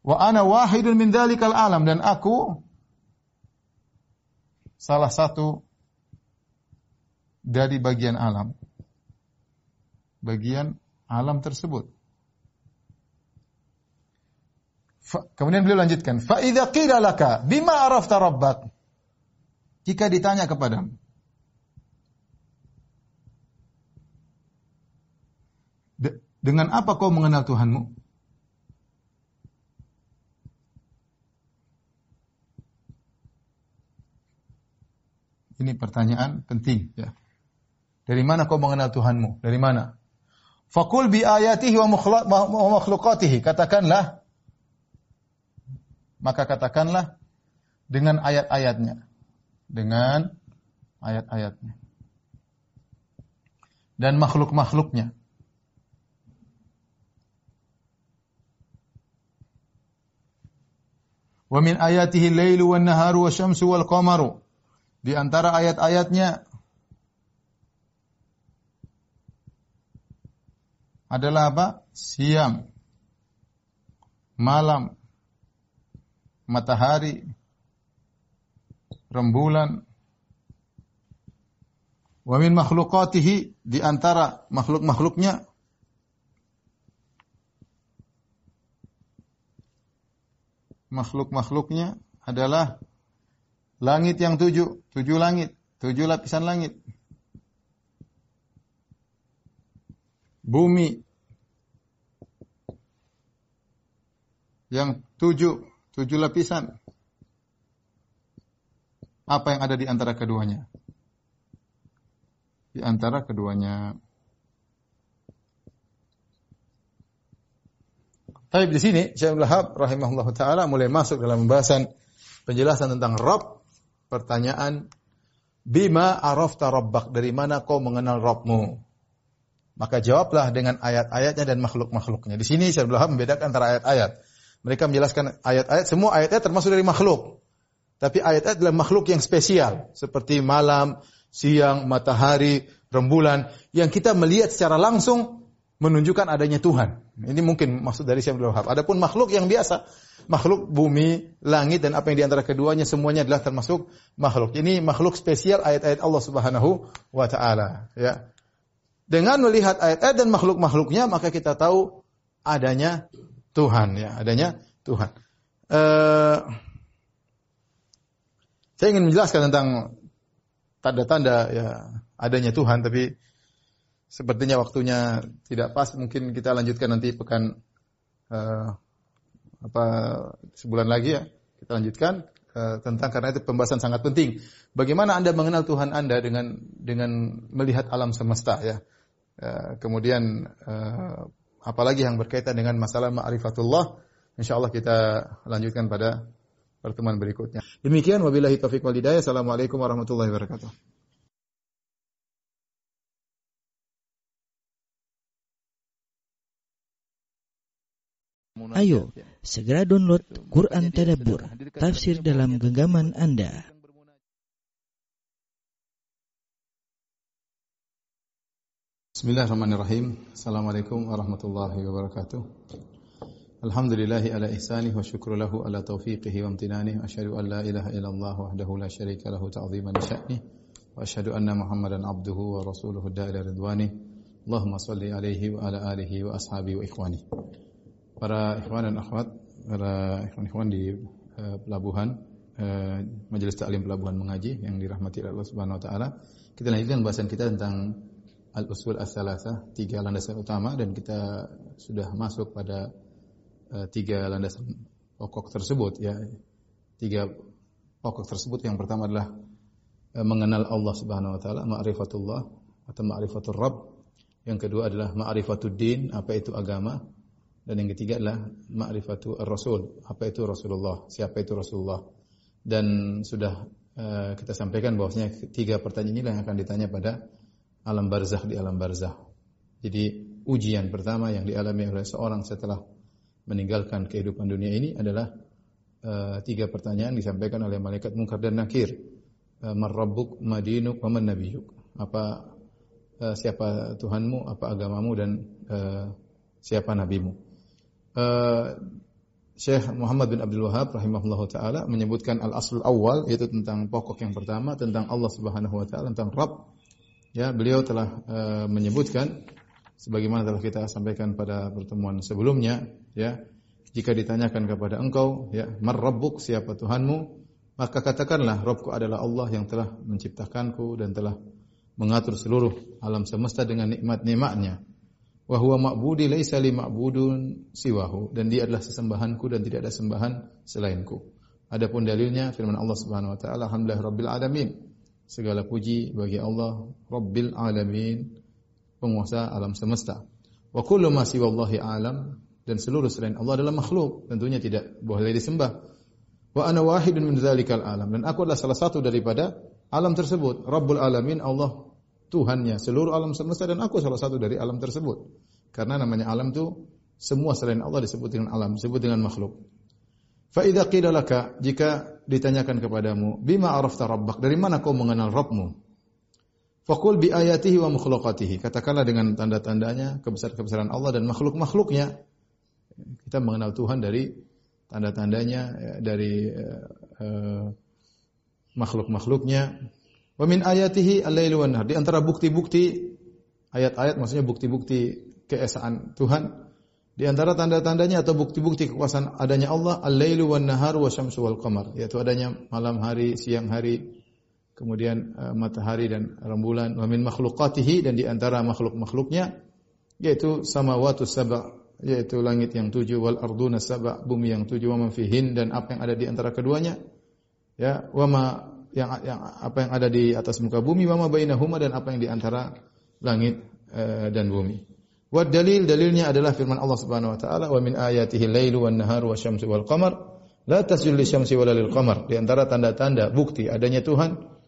Wa ana wahidun min dzalikal alam dan aku salah satu dari bagian alam. Bagian alam tersebut. Kemudian beliau lanjutkan, fa idza qila laka bima arafta rabbak? Jika ditanya kepadamu, dengan apa kau mengenal Tuhanmu? Ini pertanyaan penting ya. Dari mana kau mengenal Tuhanmu? Dari mana? Fakul bi ayatihi wa makhlukatihi. Katakanlah maka katakanlah dengan ayat-ayatnya. Dengan ayat-ayatnya. Dan makhluk-makhluknya. Wa min ayatihi lailu wan naharu wa syamsu wal qamaru di antara ayat-ayatnya adalah apa? Siang, malam, matahari, rembulan. Wa min makhlukatihi di antara makhluk-makhluknya makhluk-makhluknya adalah Langit yang tujuh, tujuh langit, tujuh lapisan langit. Bumi yang tujuh, tujuh lapisan. Apa yang ada di antara keduanya? Di antara keduanya. Tapi di sini Syekh Lahab rahimahullah taala mulai masuk dalam pembahasan penjelasan tentang Rabb Pertanyaan, bima arafta rabbak? Dari mana kau mengenal Rabbmu? Maka jawablah dengan ayat-ayatnya dan makhluk-makhluknya. Di sini Syekh Abdul membedakan antara ayat-ayat. Mereka menjelaskan ayat-ayat, semua ayat-ayat termasuk dari makhluk. Tapi ayat-ayat adalah makhluk yang spesial. Seperti malam, siang, matahari, rembulan. Yang kita melihat secara langsung menunjukkan adanya Tuhan. Ini mungkin maksud dari Syekh Abdul Wahab. Adapun makhluk yang biasa, makhluk bumi, langit dan apa yang di antara keduanya semuanya adalah termasuk makhluk. Ini makhluk spesial ayat-ayat Allah Subhanahu wa taala, ya. Dengan melihat ayat-ayat dan makhluk-makhluknya maka kita tahu adanya Tuhan ya, adanya Tuhan. Uh, saya ingin menjelaskan tentang tanda-tanda ya adanya Tuhan tapi sepertinya waktunya tidak pas. Mungkin kita lanjutkan nanti pekan uh, apa sebulan lagi ya. Kita lanjutkan uh, tentang karena itu pembahasan sangat penting. Bagaimana Anda mengenal Tuhan Anda dengan dengan melihat alam semesta ya. Uh, kemudian uh, apalagi yang berkaitan dengan masalah ma'rifatullah insyaallah kita lanjutkan pada pertemuan berikutnya. Demikian wabillahi taufik wal hidayah. Assalamualaikum warahmatullahi wabarakatuh. Ayo, segera download Quran Tadabbur, tafsir dalam genggaman Anda. Bismillahirrahmanirrahim. Assalamualaikum warahmatullahi wabarakatuh. Alhamdulillahi ala ihsanih wa syukru lahu ala taufiqihi wa amtinanih. Asyhadu an la ilaha illallah wahdahu la syarika lahu ta'ziman sya'nih. Wa asyhadu anna Muhammadan abduhu wa rasuluhu da'ila ridwanih. Allahumma salli alaihi wa ala alihi wa ashabihi wa ikhwani para ikhwan dan akhwat, para ikhwan-ikhwan di uh, pelabuhan uh, Majelis Taklim Pelabuhan Mengaji yang dirahmati Allah Subhanahu wa taala. Kita lanjutkan bahasan kita tentang al-usul as-salasah, tiga landasan utama dan kita sudah masuk pada uh, tiga landasan pokok tersebut ya. Tiga pokok tersebut yang pertama adalah uh, mengenal Allah Subhanahu wa taala, ma'rifatullah atau ma'rifatul Rabb. Yang kedua adalah ma'rifatud din, apa itu agama? Dan yang ketiga adalah ma'rifatu ar-rasul. Apa itu Rasulullah? Siapa itu Rasulullah? Dan sudah uh, kita sampaikan bahwasanya tiga pertanyaan inilah yang akan ditanya pada alam barzah di alam barzah. Jadi ujian pertama yang dialami oleh seorang setelah meninggalkan kehidupan dunia ini adalah uh, tiga pertanyaan disampaikan oleh malaikat mungkar dan nakir. Marrabbuk, madinuk, wa nabiyuk. Apa uh, siapa Tuhanmu, apa agamamu dan uh, siapa nabimu. Eh, Syekh Muhammad bin Abdul Wahab rahimahullah taala menyebutkan al-aslul awal yaitu tentang pokok yang pertama tentang Allah Subhanahu wa taala tentang Rabb. Ya, beliau telah uh, menyebutkan sebagaimana telah kita sampaikan pada pertemuan sebelumnya, ya. Jika ditanyakan kepada engkau, ya, "Mar rabbuk?" Siapa Tuhanmu? Maka katakanlah, "Rabbku adalah Allah yang telah menciptakanku dan telah mengatur seluruh alam semesta dengan nikmat-nikmatnya." Wa huwa ma'budi laisa li ma'budun siwahu dan dia adalah sesembahanku dan tidak ada sembahan selainku. Adapun dalilnya firman Allah Subhanahu wa taala alhamdulillah rabbil alamin. Segala puji bagi Allah rabbil alamin, penguasa alam semesta. Wa kullu ma siwallahi alam dan seluruh selain Allah adalah makhluk, tentunya tidak boleh disembah. Wa ana wahidun min dzalikal alam dan aku adalah salah satu daripada alam tersebut. Rabbul alamin Allah Tuhannya seluruh alam semesta dan aku salah satu dari alam tersebut. Karena namanya alam itu semua selain Allah disebut dengan alam, disebut dengan makhluk. Fa idza qila laka jika ditanyakan kepadamu bima arafta rabbak dari mana kau mengenal Rabbmu? Faqul bi ayatihi wa makhluqatihi. Katakanlah dengan tanda-tandanya, kebesaran-kebesaran Allah dan makhluk-makhluknya. Kita mengenal Tuhan dari tanda-tandanya, ya, dari uh, makhluk-makhluknya, Wa min ayatihi al-lailu wan Di antara bukti-bukti ayat-ayat maksudnya bukti-bukti keesaan Tuhan di antara tanda-tandanya atau bukti-bukti kekuasaan adanya Allah al-lailu wan nahar wa syamsu wal qamar yaitu adanya malam hari, siang hari, kemudian uh, matahari dan rembulan. Wa min makhluqatihi dan di antara makhluk-makhluknya yaitu samawatu sab'a yaitu langit yang tujuh wal arduna sab'a bumi yang tujuh wa man fihin dan apa yang ada di antara keduanya ya wa ma yang, yang apa yang ada di atas muka bumi wa ma bainahuma dan apa yang di antara langit e, dan bumi. Wa dalil dalilnya adalah firman Allah Subhanahu wa taala wa min ayatihi lailu wan naharu wasyamsu wal qamar la tasjud lisyamsi wala lil qamar. Di antara tanda-tanda bukti adanya Tuhan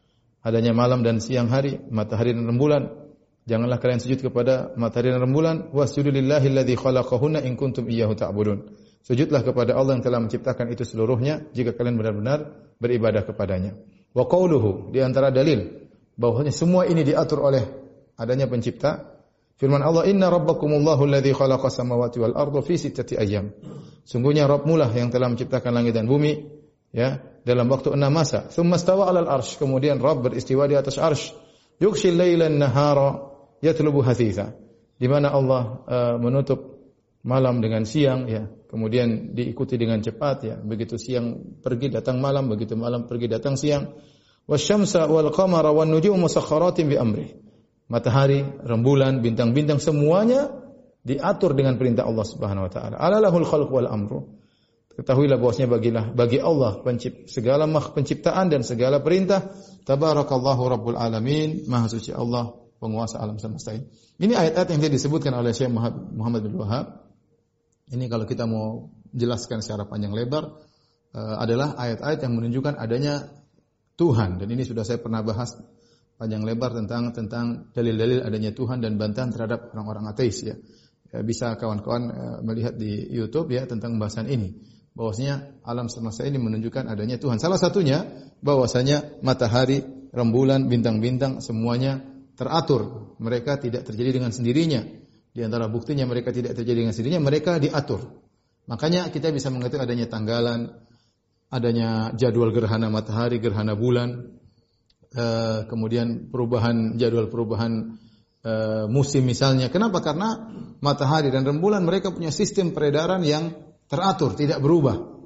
adanya malam dan siang hari, matahari dan rembulan. Janganlah kalian sujud kepada matahari dan rembulan, wasjudu lillahi alladzi khalaqahunna in kuntum iyyahu ta'budun. Sujudlah kepada Allah yang telah menciptakan itu seluruhnya jika kalian benar-benar beribadah kepadanya. Wa qauluhu di antara dalil bahwasanya semua ini diatur oleh adanya pencipta. Firman Allah, "Inna rabbakumullahu alladzi khalaqas samawati wal arda fi sittati ayyam." Sungguhnya Rabbmu lah yang telah menciptakan langit dan bumi ya dalam waktu enam masa. Tsumma stawa 'alal arsy. Kemudian Rabb beristiwa di atas arsy. Yughshil laila an-nahara yatlubu hathitha. Di mana Allah uh, menutup malam dengan siang ya kemudian diikuti dengan cepat ya. Begitu siang pergi datang malam. Begitu malam pergi datang siang. Wasyamsa wal qamara wan nujumu musakhkharatin bi amri matahari rembulan bintang-bintang semuanya diatur dengan perintah Allah Subhanahu wa taala. Alalahul khalq wal amru. Ketahuilah bahwasanya bagilah bagi Allah pencipt, segala makh penciptaan dan segala perintah. Tabarakallahu rabbul alamin. Maha suci Allah penguasa alam semesta ini. Ini ayat-ayat yang disebutkan oleh Syekh Muhammad bin Wahab ini kalau kita mau jelaskan secara panjang lebar uh, adalah ayat-ayat yang menunjukkan adanya Tuhan dan ini sudah saya pernah bahas panjang lebar tentang tentang dalil-dalil adanya Tuhan dan bantahan terhadap orang-orang ateis ya. ya bisa kawan-kawan uh, melihat di YouTube ya tentang pembahasan ini bahwasanya alam semesta ini menunjukkan adanya Tuhan. Salah satunya bahwasanya matahari, rembulan, bintang-bintang semuanya teratur. Mereka tidak terjadi dengan sendirinya. Di antara buktinya mereka tidak terjadi dengan sendirinya, mereka diatur. Makanya kita bisa mengerti adanya tanggalan, adanya jadwal gerhana matahari, gerhana bulan, uh, kemudian perubahan jadwal perubahan uh, musim misalnya. Kenapa? Karena matahari dan rembulan mereka punya sistem peredaran yang teratur, tidak berubah.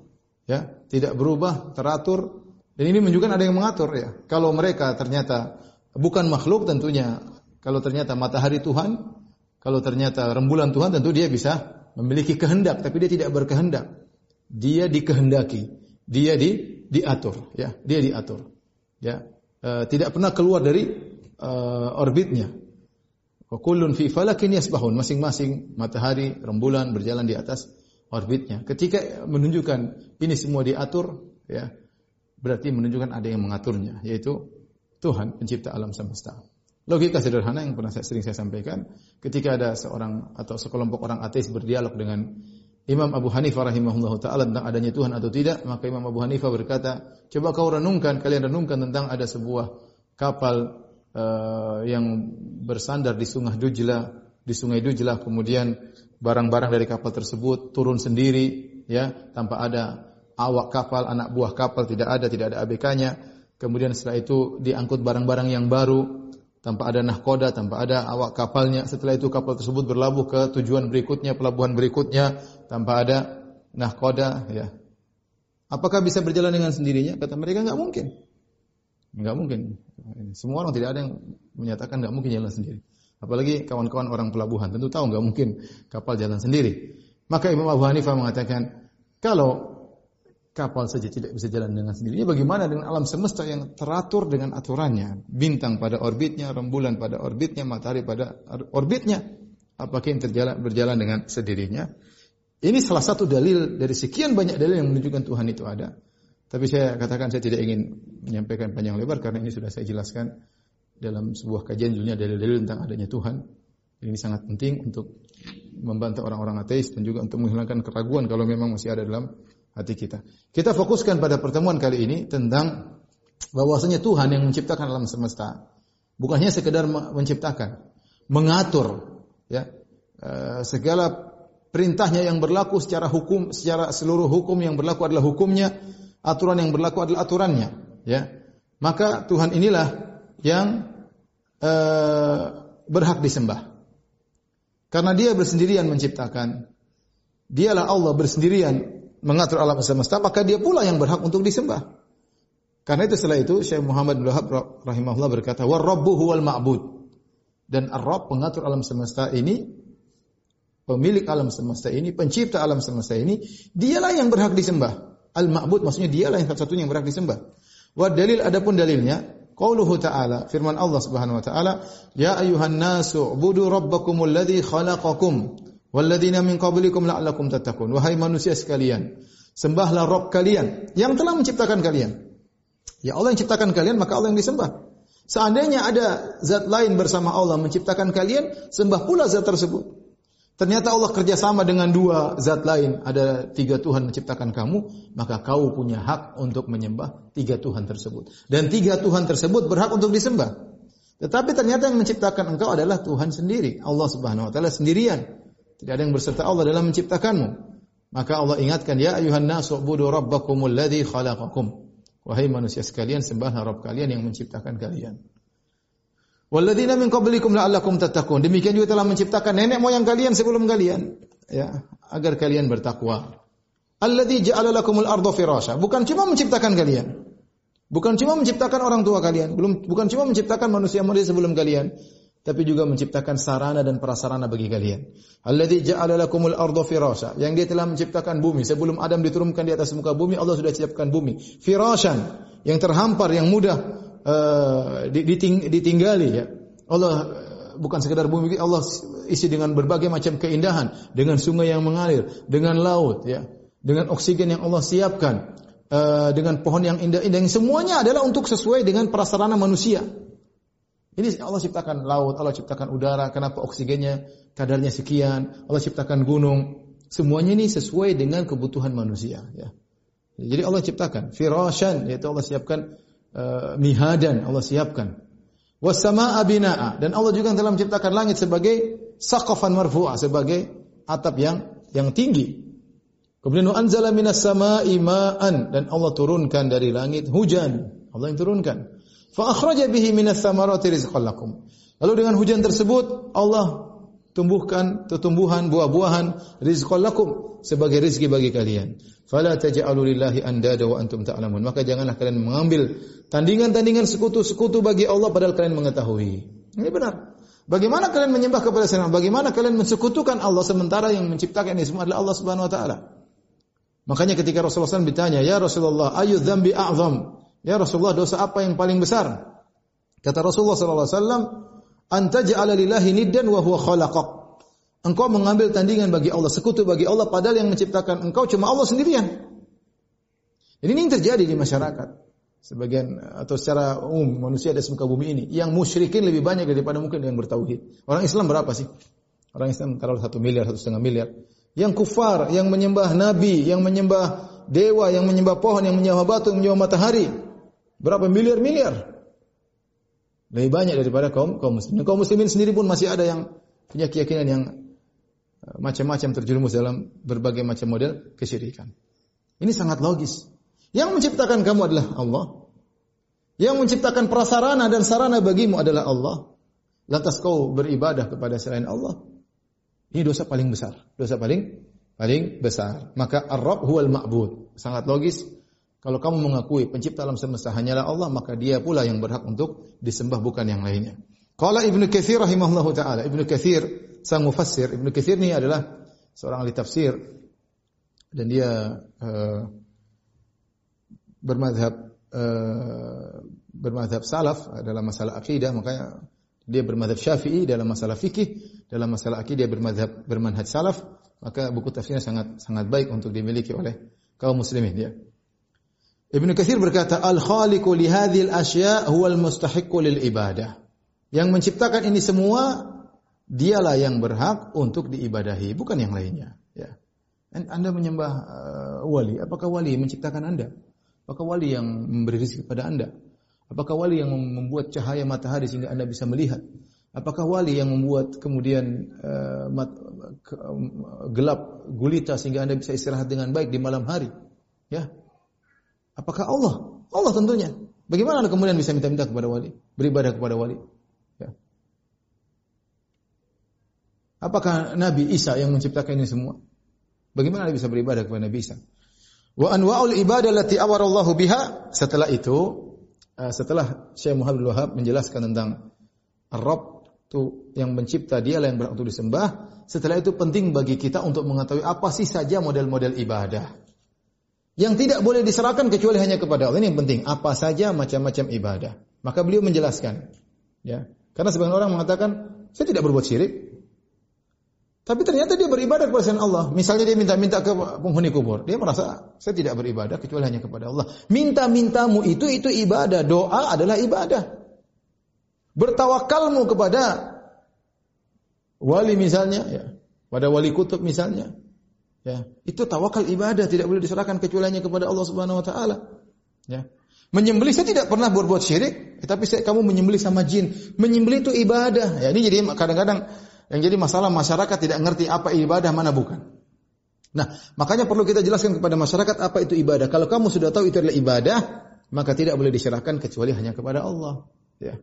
Ya, tidak berubah, teratur. Dan ini menunjukkan ada yang mengatur ya. Kalau mereka ternyata bukan makhluk tentunya, kalau ternyata matahari Tuhan, kalau ternyata rembulan Tuhan tentu dia bisa memiliki kehendak, tapi dia tidak berkehendak. Dia dikehendaki, dia di diatur, ya, dia diatur. Ya, e, tidak pernah keluar dari e, orbitnya. Wa kullun fi falakin yasbahun, masing-masing matahari, rembulan berjalan di atas orbitnya. Ketika menunjukkan ini semua diatur, ya, berarti menunjukkan ada yang mengaturnya, yaitu Tuhan pencipta alam semesta. Logika sederhana yang pernah saya, sering saya sampaikan, ketika ada seorang atau sekelompok orang ateis berdialog dengan Imam Abu Hanifah rahimahullah taala tentang adanya Tuhan atau tidak, maka Imam Abu Hanifah berkata, coba kau renungkan, kalian renungkan tentang ada sebuah kapal uh, yang bersandar di Sungai Dujlah, di Sungai Dujlah, kemudian barang-barang dari kapal tersebut turun sendiri, ya, tanpa ada awak kapal, anak buah kapal tidak ada, tidak ada ABK-nya. Kemudian setelah itu diangkut barang-barang yang baru, tanpa ada nahkoda, tanpa ada awak kapalnya. Setelah itu kapal tersebut berlabuh ke tujuan berikutnya, pelabuhan berikutnya, tanpa ada nahkoda. Ya. Apakah bisa berjalan dengan sendirinya? Kata mereka nggak mungkin. Nggak mungkin. Semua orang tidak ada yang menyatakan nggak mungkin jalan sendiri. Apalagi kawan-kawan orang pelabuhan tentu tahu nggak mungkin kapal jalan sendiri. Maka Imam Abu Hanifah mengatakan kalau kapal saja tidak bisa jalan dengan sendirinya, bagaimana dengan alam semesta yang teratur dengan aturannya? Bintang pada orbitnya, rembulan pada orbitnya, matahari pada orbitnya. Apakah yang terjalan, berjalan dengan sendirinya? Ini salah satu dalil dari sekian banyak dalil yang menunjukkan Tuhan itu ada. Tapi saya katakan saya tidak ingin menyampaikan panjang lebar karena ini sudah saya jelaskan dalam sebuah kajian judulnya dalil-dalil tentang adanya Tuhan. Ini sangat penting untuk membantu orang-orang ateis dan juga untuk menghilangkan keraguan kalau memang masih ada dalam hati kita. Kita fokuskan pada pertemuan kali ini tentang bahwasanya Tuhan yang menciptakan alam semesta. Bukan hanya sekedar menciptakan, mengatur ya eh, segala perintahnya yang berlaku secara hukum, secara seluruh hukum yang berlaku adalah hukumnya, aturan yang berlaku adalah aturannya, ya. Maka Tuhan inilah yang uh, berhak disembah. Karena dia bersendirian menciptakan. Dialah Allah bersendirian mengatur alam semesta, maka dia pula yang berhak untuk disembah. Karena itu setelah itu Syekh Muhammad bin Wahab rahimahullah berkata, "War Rabbu huwal ma'bud." Dan Ar-Rabb pengatur alam semesta ini, pemilik alam semesta ini, pencipta alam semesta ini, dialah yang berhak disembah. Al-Ma'bud maksudnya dialah yang satu-satunya yang berhak disembah. Wa dalil adapun dalilnya, qauluhu ta'ala, firman Allah Subhanahu wa taala, "Ya ayuhan nasu, ubudu rabbakumul ladzi khalaqakum Walladzina min qablikum la'allakum tattaqun. Wahai manusia sekalian, sembahlah Rabb kalian yang telah menciptakan kalian. Ya Allah yang ciptakan kalian, maka Allah yang disembah. Seandainya ada zat lain bersama Allah menciptakan kalian, sembah pula zat tersebut. Ternyata Allah kerjasama dengan dua zat lain. Ada tiga Tuhan menciptakan kamu, maka kau punya hak untuk menyembah tiga Tuhan tersebut. Dan tiga Tuhan tersebut berhak untuk disembah. Tetapi ternyata yang menciptakan engkau adalah Tuhan sendiri. Allah subhanahu wa ta'ala sendirian. Tidak ada yang berserta Allah dalam menciptakanmu. Maka Allah ingatkan, Ya ayuhan nasu budu rabbakumul ladhi khalaqakum. Wahai manusia sekalian, sembahlah Rabb kalian yang menciptakan kalian. Walladzina min qablikum la'allakum tattaqun. Demikian juga telah menciptakan nenek moyang kalian sebelum kalian ya, agar kalian bertakwa. Alladzi ja'ala lakumul arda firasha. Bukan cuma menciptakan kalian. Bukan cuma menciptakan orang tua kalian, belum bukan cuma menciptakan manusia-manusia sebelum kalian, tapi juga menciptakan sarana dan prasarana bagi kalian. Alladzi ja'ala lakumul arda firasha. Yang dia telah menciptakan bumi sebelum Adam diturunkan di atas muka bumi, Allah sudah ciptakan bumi. Firashan yang terhampar, yang mudah uh, diting, ditinggali ya. Allah eh, bukan sekedar bumi, Allah isi dengan berbagai macam keindahan, dengan sungai yang mengalir, dengan laut ya, dengan oksigen yang Allah siapkan, uh, dengan pohon yang indah-indah, yang semuanya adalah untuk sesuai dengan prasarana manusia. Ini Allah ciptakan laut, Allah ciptakan udara, kenapa oksigennya kadarnya sekian, Allah ciptakan gunung, semuanya ini sesuai dengan kebutuhan manusia ya. Jadi Allah ciptakan firashan yaitu Allah siapkan uh, mihadan Allah siapkan. Wasama'a bina'a dan Allah juga telah menciptakan langit sebagai saqafan marfu'a sebagai atap yang yang tinggi. Kemudian anzala minas sama'i ma'an dan Allah turunkan dari langit hujan. Allah yang turunkan. Fa akhraja bihi minas samarati rizqan lakum. Lalu dengan hujan tersebut Allah tumbuhkan tumbuhan buah-buahan rizqan lakum sebagai rezeki bagi kalian. Fala taj'alu lillahi andada wa antum ta'lamun. Maka janganlah kalian mengambil tandingan-tandingan sekutu-sekutu bagi Allah padahal kalian mengetahui. Ini benar. Bagaimana kalian menyembah kepada selain Bagaimana kalian mensekutukan Allah sementara yang menciptakan ini semua adalah Allah Subhanahu wa taala? Makanya ketika Rasulullah SAW ditanya, "Ya Rasulullah, ayu dzambi a'zam?" Ya Rasulullah, dosa apa yang paling besar? Kata Rasulullah sallallahu alaihi wasallam, antaj'ala lillahi niddan wa huwa khalaqak. Engkau mengambil tandingan bagi Allah, sekutu bagi Allah padahal yang menciptakan engkau cuma Allah sendirian. Ini yang terjadi di masyarakat. Sebagian atau secara umum manusia di muka bumi ini yang musyrikin lebih banyak daripada mungkin yang bertauhid. Orang Islam berapa sih? Orang Islam taruh satu miliar, satu setengah miliar. Yang kufar, yang menyembah nabi, yang menyembah dewa, yang menyembah pohon, yang menyembah batu, yang menyembah matahari. Berapa miliar-miliar? Lebih banyak daripada kaum kaum muslimin. Kaum muslimin sendiri pun masih ada yang punya keyakinan yang eh, macam-macam terjerumus dalam berbagai macam model kesyirikan. Ini sangat logis. Yang menciptakan kamu adalah Allah. Yang menciptakan prasarana dan sarana bagimu adalah Allah. Lantas kau beribadah kepada selain Allah. Ini dosa paling besar. Dosa paling paling besar. Maka Ar-Rabb huwal ma'bud. Sangat logis kalau kamu mengakui pencipta alam semesta hanyalah Allah, maka dia pula yang berhak untuk disembah bukan yang lainnya. Qala Ibnu Katsir rahimahullahu taala, Ibnu Katsir sang mufassir, Ibnu Katsir ini adalah seorang ahli tafsir. Dan dia uh, bermadhab uh, bermadhab salaf dalam masalah akidah, makanya dia bermadhab syafi'i dalam masalah fikih, dalam masalah akidah bermadhab bermanhaj salaf, maka buku tafsirnya sangat sangat baik untuk dimiliki oleh kaum muslimin dia. Ibnu Katsir berkata, "Al-khaliqu li hadhil asya' huwa al-mustahiqqu lil ibadah." Yang menciptakan ini semua dialah yang berhak untuk diibadahi, bukan yang lainnya, ya. Anda menyembah uh, wali, apakah wali menciptakan Anda? Apakah wali yang memberi rezeki kepada Anda? Apakah wali yang membuat cahaya matahari sehingga Anda bisa melihat? Apakah wali yang membuat kemudian uh, mat, ke, uh, gelap gulita sehingga Anda bisa istirahat dengan baik di malam hari? Ya, Apakah Allah? Allah tentunya. Bagaimana anda kemudian bisa minta-minta kepada wali? Beribadah kepada wali? Ya. Apakah Nabi Isa yang menciptakan ini semua? Bagaimana anda bisa beribadah kepada Nabi Isa? Wa anwa'ul ibadah lati awarallahu biha. Setelah itu, eh, setelah Syekh Muhammad Wahab menjelaskan tentang Rabb itu yang mencipta dialah yang berhak untuk disembah. Setelah itu penting bagi kita untuk mengetahui apa sih saja model-model ibadah yang tidak boleh diserahkan kecuali hanya kepada Allah. Ini yang penting. Apa saja macam-macam ibadah. Maka beliau menjelaskan. Ya. Karena sebagian orang mengatakan, saya tidak berbuat syirik. Tapi ternyata dia beribadah kepada selain Allah. Misalnya dia minta-minta ke penghuni kubur. Dia merasa, saya tidak beribadah kecuali hanya kepada Allah. Minta-mintamu itu, itu ibadah. Doa adalah ibadah. Bertawakalmu kepada wali misalnya, ya, pada wali kutub misalnya, ya, itu tawakal ibadah tidak boleh diserahkan kecuali hanya kepada Allah Subhanahu wa taala. Ya. Menyembelih saya tidak pernah berbuat syirik, tapi saya, kamu menyembelih sama jin. Menyembelih itu ibadah. Ya, ini jadi kadang-kadang yang jadi masalah masyarakat tidak ngerti apa ibadah mana bukan. Nah, makanya perlu kita jelaskan kepada masyarakat apa itu ibadah. Kalau kamu sudah tahu itu adalah ibadah, maka tidak boleh diserahkan kecuali hanya kepada Allah. Ya.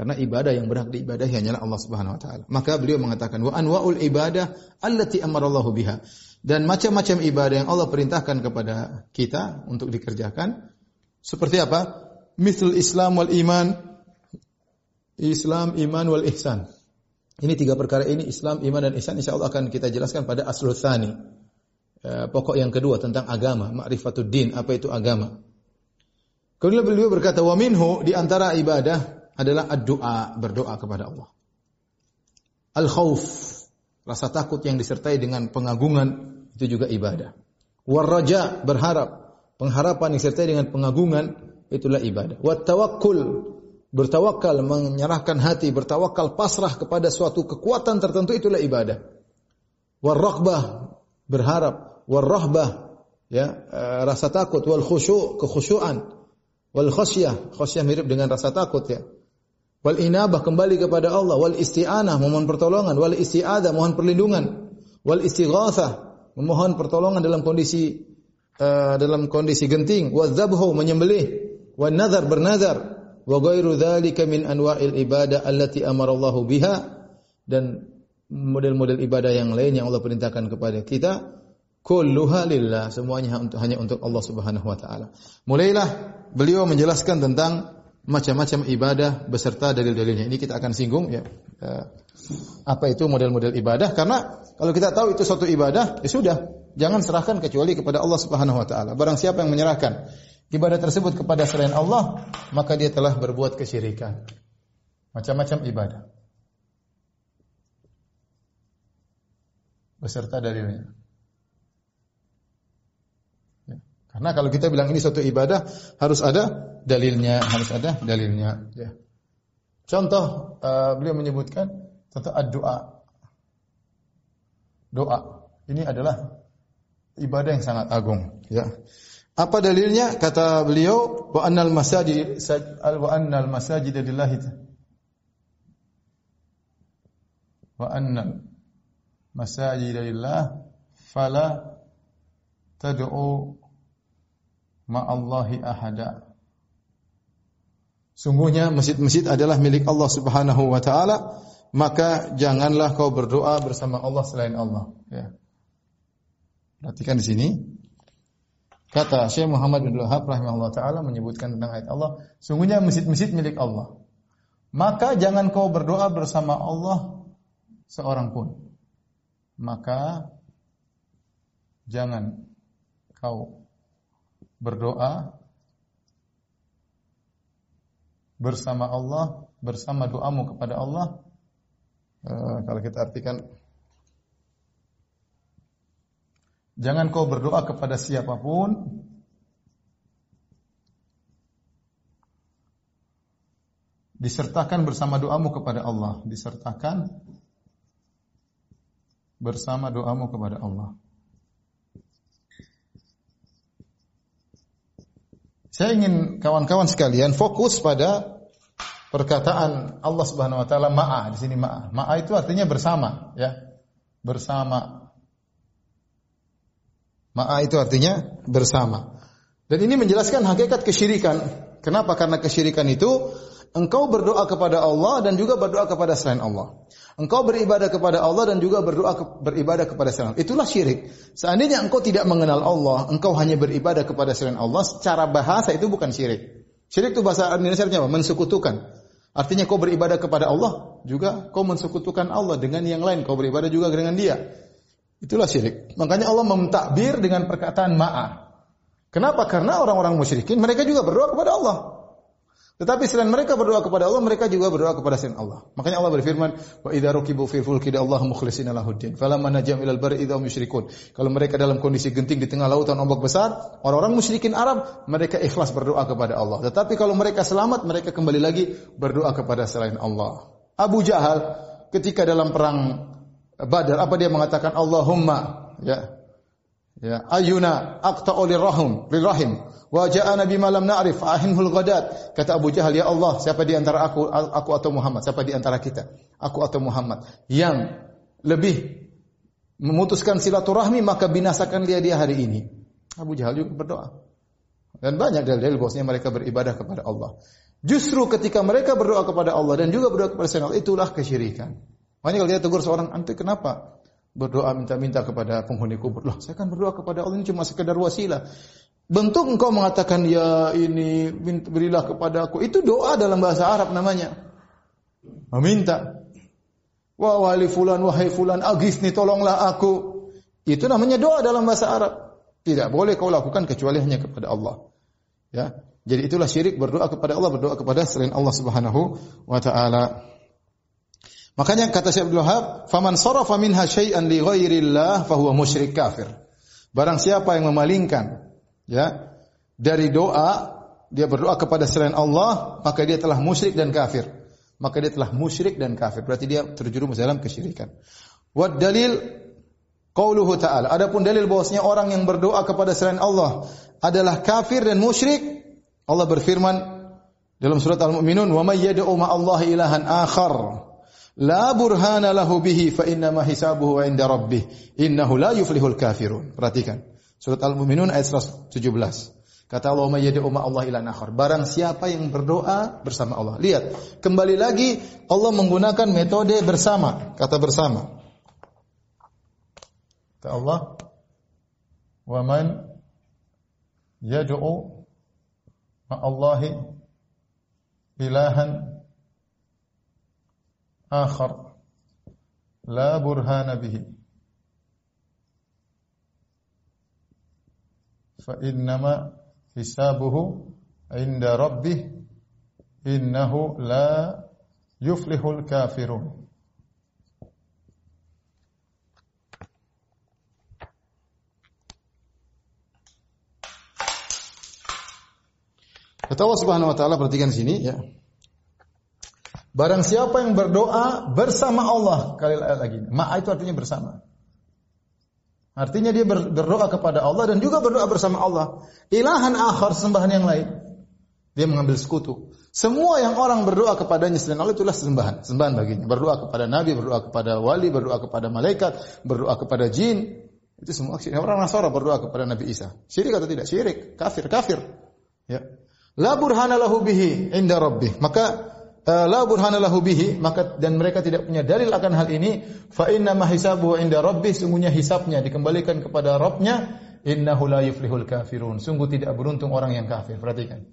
Karena ibadah yang berhak diibadahi hanyalah Allah Subhanahu wa taala. Maka beliau mengatakan wa anwaul ibadah allati amarallahu biha. Dan macam-macam ibadah yang Allah perintahkan kepada kita untuk dikerjakan seperti apa? Mithl Islam wal iman. Islam, iman wal ihsan. Ini tiga perkara ini Islam, iman dan ihsan insya Allah akan kita jelaskan pada aslul thani. Eh, pokok yang kedua tentang agama, ma'rifatud din, apa itu agama. Kemudian beliau berkata, wa minhu di antara ibadah adalah ad-doa, berdoa kepada Allah. Al-khauf, rasa takut yang disertai dengan pengagungan itu juga ibadah. War-raja, berharap, pengharapan yang disertai dengan pengagungan itulah ibadah. Wat tawakkul, bertawakal, menyerahkan hati, bertawakal pasrah kepada suatu kekuatan tertentu itulah ibadah. Warraqbah, berharap, warrahbah, ya, eh, rasa takut, wal khusyu', kekhusyuan, wal khasyah, khasyah mirip dengan rasa takut ya. Wal inabah kembali kepada Allah, wal isti'anah memohon pertolongan, wal isti'adah mohon perlindungan, wal istighatsah memohon pertolongan dalam kondisi uh, dalam kondisi genting, wadzabhu menyembelih, wan nazar bernazar, wa ghairu dzalika min anwa'il ibadah allati amara Allah biha. Dan model-model ibadah yang lain yang Allah perintahkan kepada kita kulluha lillah. Semuanya hanya untuk Allah Subhanahu wa taala. Mulailah beliau menjelaskan tentang macam-macam ibadah beserta dalil-dalilnya. Ini kita akan singgung ya. Eh, apa itu model-model ibadah karena kalau kita tahu itu suatu ibadah ya sudah jangan serahkan kecuali kepada Allah Subhanahu wa taala. Barang siapa yang menyerahkan ibadah tersebut kepada selain Allah, maka dia telah berbuat kesyirikan. Macam-macam ibadah. Beserta dalilnya. Ya. Karena kalau kita bilang ini suatu ibadah, harus ada dalilnya, harus ada dalilnya. Ya. Contoh, uh, beliau menyebutkan contoh doa. Doa. Ini adalah ibadah yang sangat agung. Ya. Apa dalilnya? Kata beliau, wa annal masajid wa annal masajid lillahi wa annal masajid lillah fala tad'u ma'allahi ahada. Sungguhnya masjid-masjid adalah milik Allah Subhanahu wa taala, maka janganlah kau berdoa bersama Allah selain Allah, ya. Perhatikan di sini, Kata Syekh Muhammad bin Wahab rahimahullah taala menyebutkan tentang ayat Allah, sungguhnya masjid-masjid milik Allah. Maka jangan kau berdoa bersama Allah seorang pun. Maka jangan kau berdoa bersama Allah, bersama doamu kepada Allah. Uh, kalau kita artikan Jangan kau berdoa kepada siapa pun disertakan bersama doamu kepada Allah, disertakan bersama doamu kepada Allah. Saya ingin kawan-kawan sekalian fokus pada perkataan Allah Subhanahu wa taala ma'a di sini ma'a. Ma'a itu artinya bersama, ya. Bersama. Ma'a itu artinya bersama. Dan ini menjelaskan hakikat kesyirikan. Kenapa? Karena kesyirikan itu engkau berdoa kepada Allah dan juga berdoa kepada selain Allah. Engkau beribadah kepada Allah dan juga berdoa ke, beribadah kepada selain. Itulah syirik. Seandainya engkau tidak mengenal Allah, engkau hanya beribadah kepada selain Allah, secara bahasa itu bukan syirik. Syirik itu bahasa Indonesia apa? Mensekutukan. Artinya kau beribadah kepada Allah, juga kau mensekutukan Allah dengan yang lain. Kau beribadah juga dengan dia. Itulah syirik. Makanya Allah memtakbir dengan perkataan ma'a. Kenapa? Karena orang-orang musyrikin mereka juga berdoa kepada Allah. Tetapi selain mereka berdoa kepada Allah, mereka juga berdoa kepada selain Allah. Makanya Allah berfirman, "Wa idza rukibu fi fulki Allah mukhlishina lahuddin, falamma najam ilal idza musyrikun." Kalau mereka dalam kondisi genting di tengah lautan ombak besar, orang-orang musyrikin Arab, mereka ikhlas berdoa kepada Allah. Tetapi kalau mereka selamat, mereka kembali lagi berdoa kepada selain Allah. Abu Jahal ketika dalam perang Badar, apa dia mengatakan Allahumma ya ya ayuna aqta'u lirahim lirahim Wa ja'ana bima lam na'rif ahinhul ghadat. Kata Abu Jahal, "Ya Allah, siapa di antara aku aku atau Muhammad? Siapa di antara kita? Aku atau Muhammad yang lebih memutuskan silaturahmi maka binasakan dia dia hari ini." Abu Jahal juga berdoa. Dan banyak dalil-dalil bahwasanya mereka beribadah kepada Allah. Justru ketika mereka berdoa kepada Allah dan juga berdoa kepada Allah, itulah kesyirikan. Makanya kalau dia tegur seorang, "Ante kenapa berdoa minta-minta kepada penghuni kubur?" Loh, saya kan berdoa kepada Allah ini cuma sekedar wasilah. Bentuk engkau mengatakan ya ini berilah kepada aku. Itu doa dalam bahasa Arab namanya. Meminta. Wah wali fulan, wahai fulan, agisni tolonglah aku. Itu namanya doa dalam bahasa Arab. Tidak boleh kau lakukan kecuali hanya kepada Allah. Ya. Jadi itulah syirik berdoa kepada Allah, berdoa kepada selain Allah Subhanahu wa taala. Makanya kata Syekh Abdul Wahab, "Faman sarafa minha syai'an li ghairillah fahuwa musyrik kafir." Barang siapa yang memalingkan ya dari doa dia berdoa kepada selain Allah maka dia telah musyrik dan kafir. Maka dia telah musyrik dan kafir. Berarti dia terjerumus dalam kesyirikan. Wad dalil qauluhu ta'ala. Adapun dalil bahwasanya orang yang berdoa kepada selain Allah adalah kafir dan musyrik Allah berfirman dalam surat Al-Mu'minun wa may yad'u Allah ilahan akhar la burhana lahu bihi fa inna ma hisabuhu 'inda rabbih innahu la yuflihul kafirun perhatikan Surat Al-Mu'minun ayat 117. Kata Allah, "Mayyadi umma Allah ila akhar." Barang siapa yang berdoa bersama Allah. Lihat, kembali lagi Allah menggunakan metode bersama, kata bersama. Kata Allah, "Wa man yad'u ma'allahi ilahan akhar la burhana bihi." fa innama hisabuhu inda rabbih innahu la yuflihul kafirun Kata Allah Subhanahu wa taala perhatikan sini ya. Barang siapa yang berdoa bersama Allah, kali lagi. Ma'a itu artinya bersama. Artinya dia berdoa kepada Allah dan juga berdoa bersama Allah. Ilahan akhar sembahan yang lain. Dia mengambil sekutu. Semua yang orang berdoa kepadanya selain Allah itulah sembahan, sembahan baginya. Berdoa kepada nabi, berdoa kepada wali, berdoa kepada malaikat, berdoa kepada jin. Itu semua syirik. Orang Nasara berdoa kepada Nabi Isa. Syirik atau tidak? Syirik, kafir, kafir. Ya. La burhana lahu bihi inda rabbih. Maka la burhana lahu bihi maka dan mereka tidak punya dalil akan hal ini. Fa inna ma hisabuhu inda rabbih sungguhnya hisabnya dikembalikan kepada Rabbnya. Innahu la yuflihul kafirun. Sungguh tidak beruntung orang yang kafir. Perhatikan.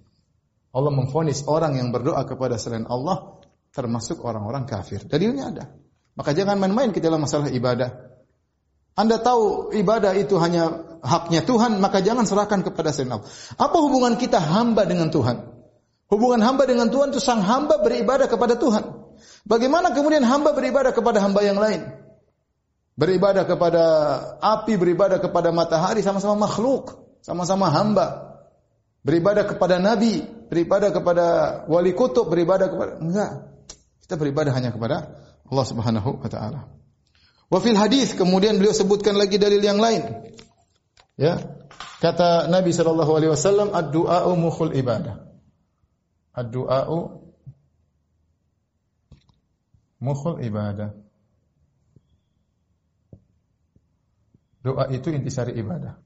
Allah memfonis orang yang berdoa kepada selain Allah termasuk orang-orang kafir. Dalilnya ada. Maka jangan main-main kita dalam masalah ibadah. Anda tahu ibadah itu hanya haknya Tuhan maka jangan serahkan kepada selain Allah. Apa hubungan kita hamba dengan Tuhan Hubungan hamba dengan Tuhan itu sang hamba beribadah kepada Tuhan. Bagaimana kemudian hamba beribadah kepada hamba yang lain? Beribadah kepada api, beribadah kepada matahari, sama-sama makhluk, sama-sama hamba. Beribadah kepada nabi, beribadah kepada wali kutub, beribadah kepada enggak. Kita beribadah hanya kepada Allah Subhanahu wa taala. Wa fil hadis kemudian beliau sebutkan lagi dalil yang lain. Ya. Kata Nabi sallallahu alaihi wasallam, ad-du'a mukhul ibadah. Ad-du'a'u mukhul ibadah. Doa itu intisari ibadah.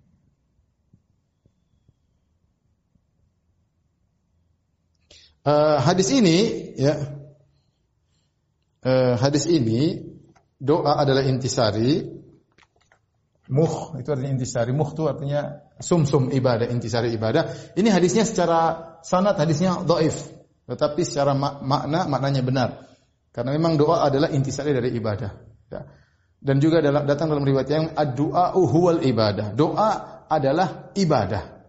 Uh, hadis ini ya uh, hadis ini doa adalah intisari muh itu artinya intisari muh itu artinya sum-sum ibadah intisari ibadah ini hadisnya secara sanad hadisnya dhaif, tetapi secara makna maknanya benar. Karena memang doa adalah intisari dari ibadah. Ya. Dan juga datang dalam riwayat yang ad-du'a huwal ibadah. Doa adalah ibadah.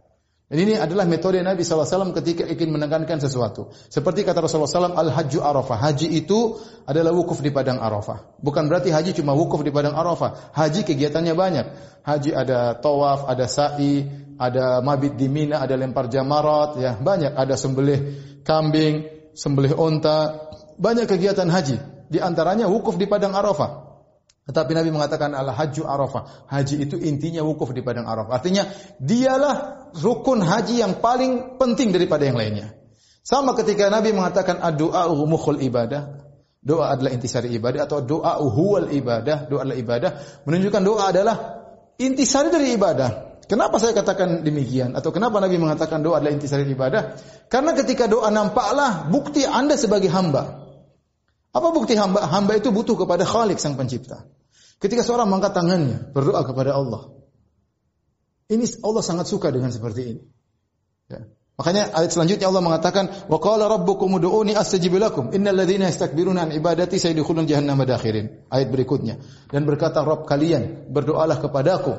Dan ini adalah metode Nabi SAW ketika ingin menekankan sesuatu. Seperti kata Rasulullah SAW, Al-Hajju Arafah. Haji itu adalah wukuf di Padang Arafah. Bukan berarti haji cuma wukuf di Padang Arafah. Haji kegiatannya banyak. Haji ada tawaf, ada sa'i, ada mabit di Mina, ada lempar jamarat, ya banyak. Ada sembelih kambing, sembelih onta. Banyak kegiatan haji. Di antaranya wukuf di Padang Arafah. Tetapi Nabi mengatakan al hajju arafah. Haji itu intinya wukuf di padang arafah. Artinya dialah rukun haji yang paling penting daripada yang lainnya. Sama ketika Nabi mengatakan doa mukhul ibadah. Doa adalah intisari ibadah atau doa huwal ibadah. Doa adalah ibadah. Menunjukkan doa adalah intisari dari ibadah. Kenapa saya katakan demikian? Atau kenapa Nabi mengatakan doa adalah intisari ibadah? Karena ketika doa nampaklah bukti Anda sebagai hamba. Apa bukti hamba? Hamba itu butuh kepada Khalik sang pencipta. Ketika seorang mengangkat tangannya, berdoa kepada Allah. Ini Allah sangat suka dengan seperti ini. Ya. Makanya ayat selanjutnya Allah mengatakan, "Wa qala rabbukum ud'uni astajib lakum. Innal ladzina yastakbiruna an ibadati sayadkhulun jahannam madakhirin." Ayat berikutnya. Dan berkata Rabb kalian, berdoalah kepadaku.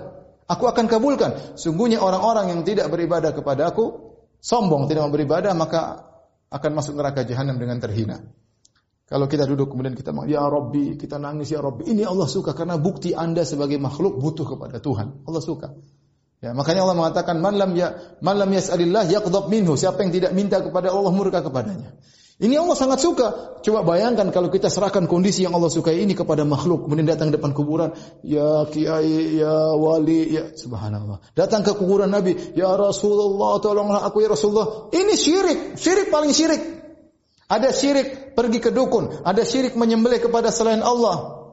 Aku akan kabulkan. Sungguhnya orang-orang yang tidak beribadah kepadaku sombong, tidak beribadah, maka akan masuk neraka jahanam dengan terhina. Kalau kita duduk kemudian kita ya Rabbi, kita nangis ya Rabbi. Ini Allah suka karena bukti Anda sebagai makhluk butuh kepada Tuhan. Allah suka. Ya, makanya Allah mengatakan man lam ya man lam yas'alillah yaqdab minhu. Siapa yang tidak minta kepada Allah murka kepadanya. Ini Allah sangat suka. Coba bayangkan kalau kita serahkan kondisi yang Allah sukai ini kepada makhluk, kemudian datang depan kuburan, ya kiai, ya wali, ya subhanallah. Datang ke kuburan Nabi, ya Rasulullah, tolonglah aku ya Rasulullah. Ini syirik, syirik paling syirik. Ada syirik pergi ke dukun, ada syirik menyembelih kepada selain Allah.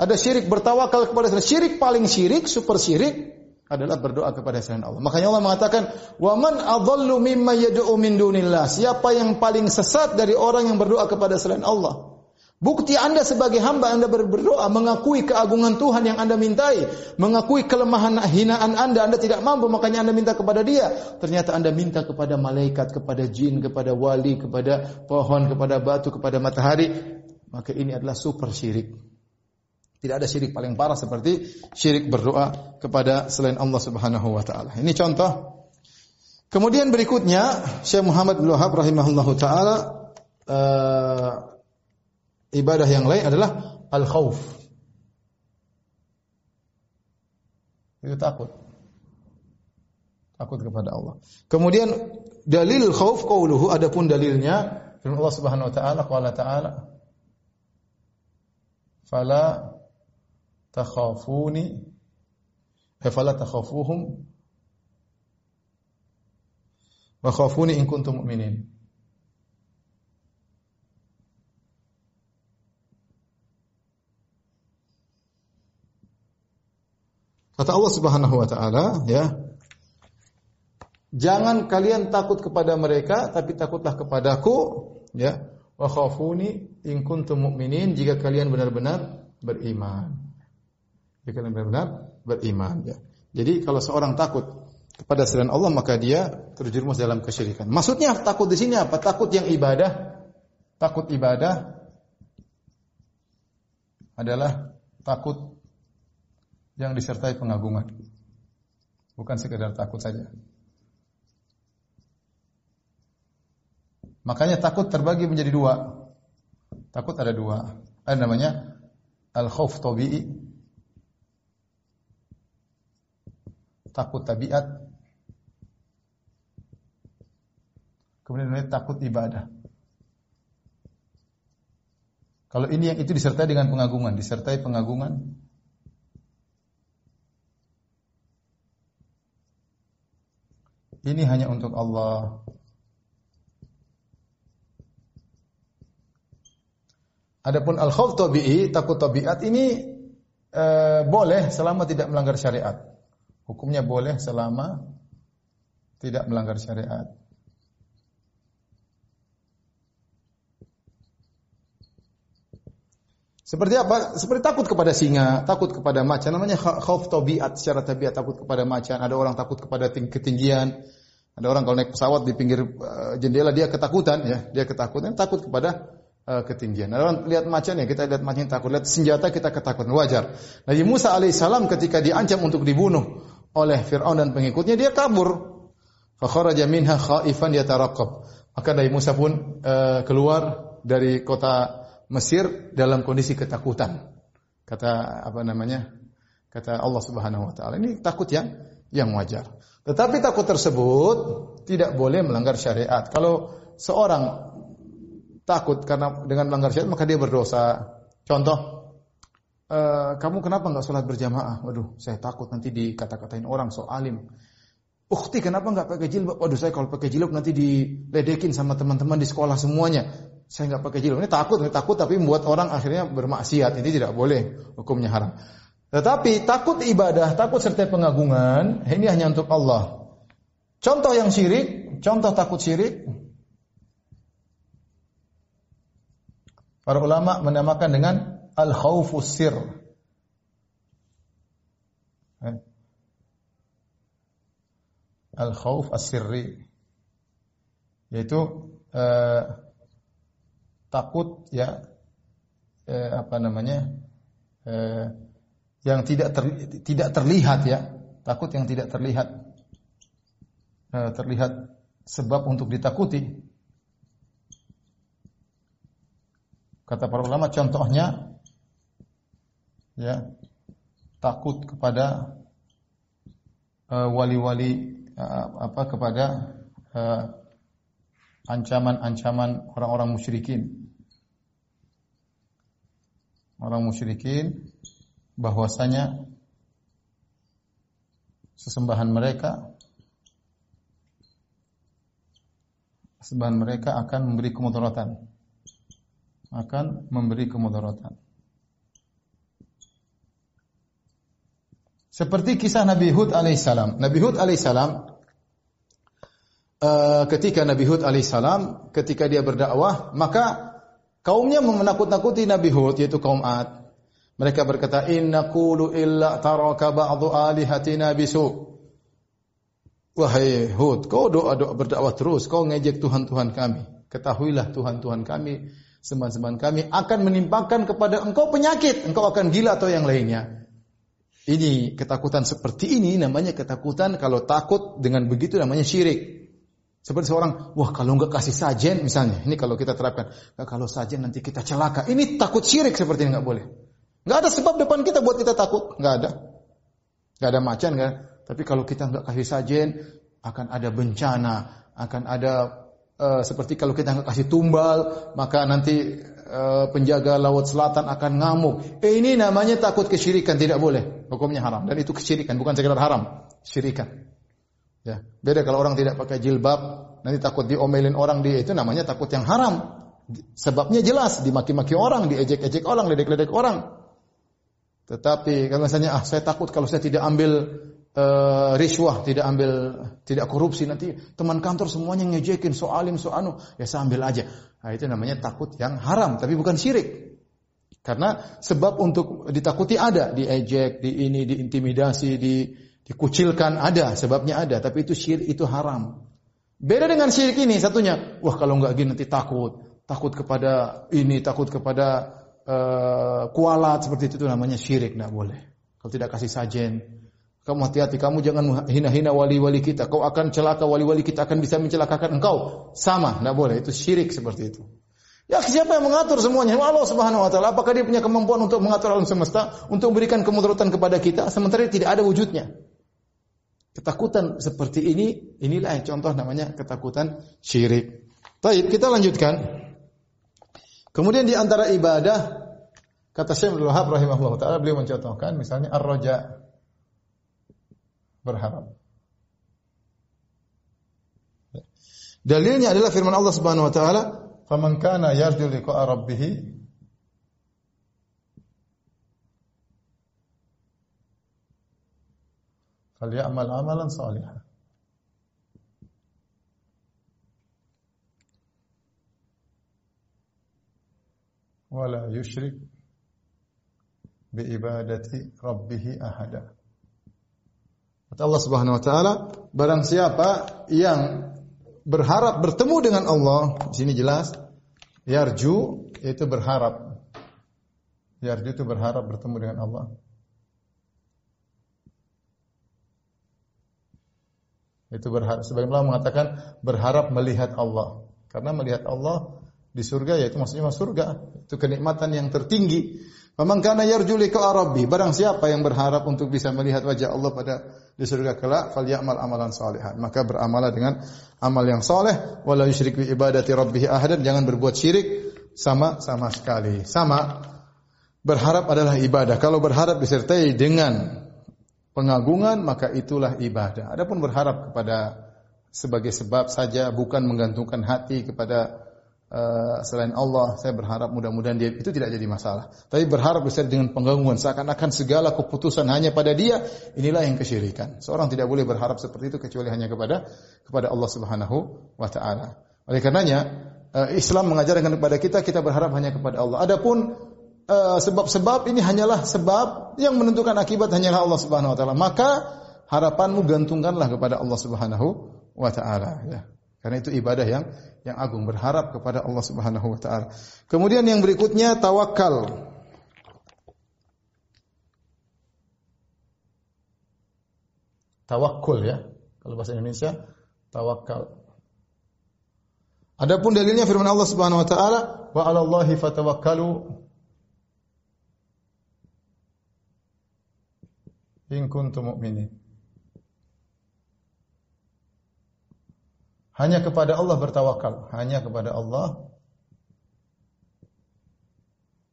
Ada syirik bertawakal kepada selain Syirik paling syirik, super syirik adalah berdoa kepada selain Allah. Makanya Allah mengatakan, "Wa man adhallu mimma yad'u min dunillah?" Siapa yang paling sesat dari orang yang berdoa kepada selain Allah? Bukti Anda sebagai hamba Anda berdoa mengakui keagungan Tuhan yang Anda mintai, mengakui kelemahan hinaan Anda, Anda tidak mampu makanya Anda minta kepada Dia. Ternyata Anda minta kepada malaikat, kepada jin, kepada wali, kepada pohon, kepada batu, kepada matahari, maka ini adalah super syirik. Tidak ada syirik paling parah seperti syirik berdoa kepada selain Allah Subhanahu wa taala. Ini contoh. Kemudian berikutnya Syekh Muhammad bin Wahab rahimahullahu taala uh, ibadah yang lain adalah al-khauf. Itu takut. Takut kepada Allah. Kemudian dalil khauf qauluhu adapun dalilnya firman Allah Subhanahu wa taala qala ta'ala fala takhafuni eh, fala takhafuhum wa khafuni in kuntum mu'minin. Kata Allah Subhanahu wa taala, ya. Jangan kalian takut kepada mereka, tapi takutlah kepadaku, ya. Wa khafuni in kuntum mu'minin jika kalian benar-benar beriman. Jika kalian benar-benar beriman, ya. Jadi kalau seorang takut kepada selain Allah maka dia terjerumus dalam kesyirikan. Maksudnya takut di sini apa? Takut yang ibadah. Takut ibadah adalah takut yang disertai pengagungan. Bukan sekedar takut saja. Makanya takut terbagi menjadi dua. Takut ada dua. Ada namanya al-khauf tabi'i. Takut tabiat. Kemudian namanya takut ibadah. Kalau ini yang itu disertai dengan pengagungan, disertai pengagungan, ini hanya untuk Allah. Adapun al-khauf tabi'i, takut tabiat ini e, boleh selama tidak melanggar syariat. Hukumnya boleh selama tidak melanggar syariat. Seperti apa? Seperti takut kepada singa, takut kepada macan. Namanya khauf tabiat secara tabiat takut kepada macan. Ada orang takut kepada ketinggian. Ada orang kalau naik pesawat di pinggir uh, jendela dia ketakutan ya, dia ketakutan, takut kepada uh, ketinggian. Ada orang lihat macan ya, kita lihat macan takut, lihat senjata kita ketakutan, wajar. Nabi Musa alaihissalam ketika diancam untuk dibunuh oleh Fir'aun dan pengikutnya, dia kabur. Fa kharaja minha khaifan yataraqqab. Maka Nabi Musa pun uh, keluar dari kota Mesir dalam kondisi ketakutan. Kata apa namanya? Kata Allah Subhanahu wa taala. Ini takut yang yang wajar. Tetapi takut tersebut tidak boleh melanggar syariat. Kalau seorang takut karena dengan melanggar syariat maka dia berdosa. Contoh, uh, kamu kenapa nggak sholat berjamaah? Waduh, saya takut nanti dikata-katain orang so alim. Ukti kenapa nggak pakai jilbab? Waduh, saya kalau pakai jilbab nanti diledekin sama teman-teman di sekolah semuanya. Saya nggak pakai jilbab. Ini takut, ini takut tapi membuat orang akhirnya bermaksiat. Ini tidak boleh, hukumnya haram. Tetapi takut ibadah, takut serta pengagungan, ini hanya untuk Allah. Contoh yang syirik, contoh takut syirik, para ulama menamakan dengan al-khawfus sir. Eh? Al-khawf as-sirri. Yaitu eh, takut ya eh, apa namanya? Eh, yang tidak ter, tidak terlihat ya, takut yang tidak terlihat eh, terlihat sebab untuk ditakuti. Kata para ulama contohnya ya takut kepada eh, wali-wali uh, apa kepada ancaman-ancaman orang-orang musyrikin. Orang musyrikin bahwasanya sesembahan mereka sesembahan mereka akan memberi kemudaratan. Akan memberi kemudaratan. Seperti kisah Nabi Hud alaihissalam. Nabi Hud alaihissalam uh, ketika Nabi Hud alaihissalam ketika dia berdakwah maka kaumnya menakut-nakuti Nabi Hud yaitu kaum Ad mereka berkata, Inna kulu illa taraka ba'du alihatina bisu. Wahai Hud, kau doa-doa berdakwah terus, kau ngejek Tuhan-Tuhan kami. Ketahuilah Tuhan-Tuhan kami, sembahan-sembahan kami akan menimpakan kepada engkau penyakit, engkau akan gila atau yang lainnya. Ini ketakutan seperti ini namanya ketakutan kalau takut dengan begitu namanya syirik. Seperti seorang, wah kalau enggak kasih sajen misalnya, ini kalau kita terapkan, kalau sajen nanti kita celaka. Ini takut syirik seperti ini enggak boleh. Nggak ada sebab depan kita buat kita takut. Nggak ada. Nggak ada macan kan. Tapi kalau kita nggak kasih sajen, akan ada bencana, akan ada uh, seperti kalau kita nggak kasih tumbal, maka nanti uh, penjaga laut selatan akan ngamuk. Eh, ini namanya takut kesyirikan, tidak boleh. Hukumnya haram. Dan itu kesyirikan, bukan sekedar haram. Syirikan. Ya, beda kalau orang tidak pakai jilbab, nanti takut diomelin orang dia itu namanya takut yang haram. Sebabnya jelas, dimaki-maki orang, diejek-ejek orang, ledek-ledek orang. Tetapi kalau misalnya ah saya takut kalau saya tidak ambil uh, riswah, tidak ambil tidak korupsi nanti teman kantor semuanya ngejekin so alim so anu, ya saya ambil aja. Nah, itu namanya takut yang haram tapi bukan syirik. Karena sebab untuk ditakuti ada, diejek, di ini, diintimidasi, di dikucilkan ada, sebabnya ada, tapi itu syirik itu haram. Beda dengan syirik ini satunya, wah kalau enggak gini nanti takut, takut kepada ini, takut kepada uh, kualat seperti itu, itu namanya syirik, tidak boleh. Kalau tidak kasih sajen, kamu hati-hati, kamu jangan hina-hina wali-wali kita. Kau akan celaka wali-wali kita akan bisa mencelakakan engkau. Sama, tidak boleh. Itu syirik seperti itu. Ya siapa yang mengatur semuanya? Allah Subhanahu wa taala. Apakah dia punya kemampuan untuk mengatur alam semesta, untuk memberikan kemudaratan kepada kita sementara tidak ada wujudnya? Ketakutan seperti ini, inilah yang contoh namanya ketakutan syirik. Baik, kita lanjutkan. Kemudian di antara ibadah kata Syekh Abdul Wahab rahimahullah taala beliau mencontohkan misalnya ar-raja berharap. Dalilnya adalah firman Allah Subhanahu wa taala, "Faman kana yarju liqa'a rabbih falyamal amalan salihan." wala yushrik bi ibadati rabbih ahada. Kata Allah Subhanahu wa taala, barang siapa yang berharap bertemu dengan Allah, di sini jelas yarju itu berharap. Yarju itu berharap bertemu dengan Allah. Itu berharap sebagian ulama mengatakan berharap melihat Allah. Karena melihat Allah di surga yaitu maksudnya masuk surga. Itu kenikmatan yang tertinggi. Memang karena yarju lika rabbi, barang siapa yang berharap untuk bisa melihat wajah Allah pada di surga kelak, falyamal amalan salihan. Maka beramalah dengan amal yang soleh, wala yusyrik bi ibadati rabbih ahadan, jangan berbuat syirik sama sama sekali. Sama berharap adalah ibadah. Kalau berharap disertai dengan pengagungan, maka itulah ibadah. Adapun berharap kepada sebagai sebab saja bukan menggantungkan hati kepada uh, selain Allah, saya berharap mudah-mudahan dia itu tidak jadi masalah. Tapi berharap besar dengan penggangguan seakan-akan segala keputusan hanya pada dia, inilah yang kesyirikan. Seorang tidak boleh berharap seperti itu kecuali hanya kepada kepada Allah Subhanahu wa taala. Oleh karenanya uh, Islam mengajarkan kepada kita kita berharap hanya kepada Allah. Adapun sebab-sebab uh, ini hanyalah sebab yang menentukan akibat hanyalah Allah Subhanahu wa taala. Maka harapanmu gantungkanlah kepada Allah Subhanahu wa taala ya. Karena itu ibadah yang yang agung berharap kepada Allah Subhanahu wa taala. Kemudian yang berikutnya tawakal. Tawakul ya. Kalau bahasa Indonesia tawakal. Adapun dalilnya firman Allah Subhanahu wa taala, "Wa 'alallahi fatawakkalu in kuntum mu'minin." Hanya kepada Allah bertawakal, hanya kepada Allah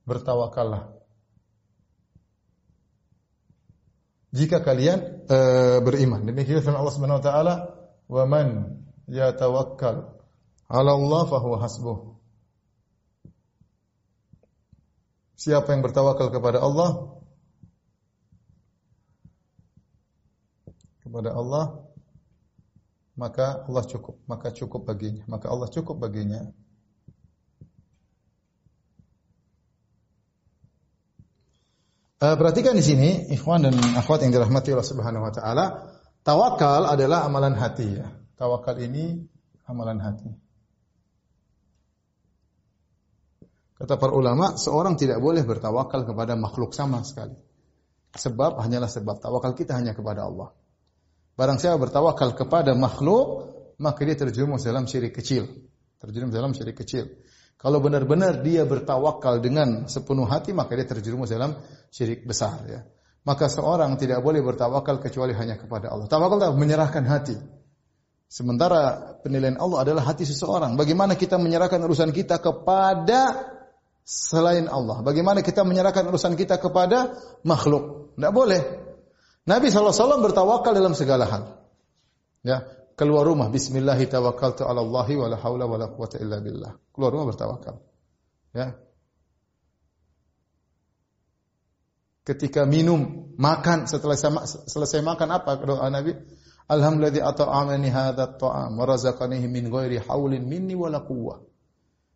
bertawakallah. Jika kalian e, beriman. Demikian firman Allah Subhanahu wa taala, "Wa man yatawakkal 'ala Allah fa huwa hasbuh." Siapa yang bertawakal kepada Allah kepada Allah maka Allah cukup, maka cukup baginya, maka Allah cukup baginya. Uh, perhatikan di sini, ikhwan dan akhwat yang dirahmati Allah Subhanahu wa taala, tawakal adalah amalan hati ya. Tawakal ini amalan hati. Kata para ulama, seorang tidak boleh bertawakal kepada makhluk sama sekali. Sebab hanyalah sebab tawakal kita hanya kepada Allah. Barang siapa bertawakal kepada makhluk, maka dia terjerumus dalam syirik kecil. Terjerumus dalam syirik kecil. Kalau benar-benar dia bertawakal dengan sepenuh hati, maka dia terjerumus dalam syirik besar. Ya. Maka seorang tidak boleh bertawakal kecuali hanya kepada Allah. Tawakal adalah menyerahkan hati. Sementara penilaian Allah adalah hati seseorang. Bagaimana kita menyerahkan urusan kita kepada selain Allah? Bagaimana kita menyerahkan urusan kita kepada makhluk? Tidak boleh. Nabi SAW bertawakal dalam segala hal. Ya, keluar rumah bismillah tawakkaltu ala Allahi wa la haula wa la quwata illa billah. Keluar rumah bertawakal. Ya. Ketika minum, makan setelah selesai makan apa doa Nabi? Alhamdulillah at'amani hadza at'am wa razaqanihi min ghairi haulin minni wa la quwwah.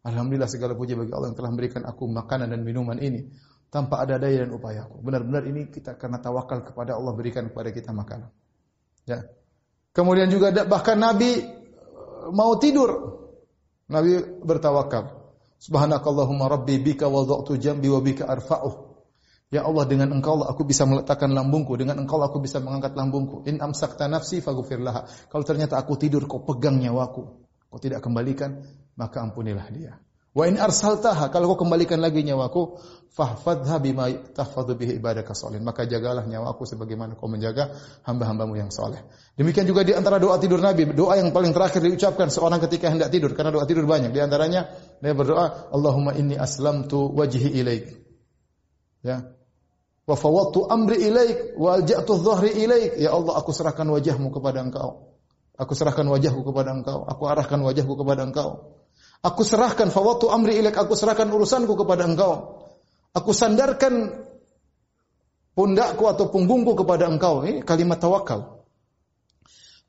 Alhamdulillah segala puji bagi Allah yang telah memberikan aku makanan dan minuman ini tanpa ada daya dan upayaku. Benar-benar ini kita karena tawakal kepada Allah berikan kepada kita makanan. Ya. Kemudian juga bahkan Nabi eh, mau tidur. Nabi bertawakal. Subhanakallahumma rabbi bika wada'tu jambi wa bika arfa'uh. Ya Allah dengan engkau aku bisa meletakkan lambungku, dengan engkau aku bisa mengangkat lambungku. In amsakta nafsi faghfir. Kalau ternyata aku tidur kau pegang nyawaku, kau tidak kembalikan, maka ampunilah dia. Wa in arsaltaha kalau kau kembalikan lagi nyawaku fahfadha bima tahfadhu bihi ibadaka salihin maka jagalah nyawaku sebagaimana kau menjaga hamba-hambamu yang soleh. Demikian juga di antara doa tidur Nabi, doa yang paling terakhir diucapkan seorang ketika hendak tidur karena doa tidur banyak. Di antaranya dia berdoa, Allahumma inni aslamtu wajhi ilaik. Ya. Wa fawwadtu amri ilaik wa alja'tu dhahri ilaik. Ya Allah, aku serahkan wajahmu kepada Engkau. Aku serahkan wajahku kepada Engkau. Aku arahkan wajahku kepada Engkau. Aku serahkan fawatu amri ilaik, aku serahkan urusanku kepada engkau. Aku sandarkan pundakku atau punggungku kepada engkau. Ini kalimat tawakal.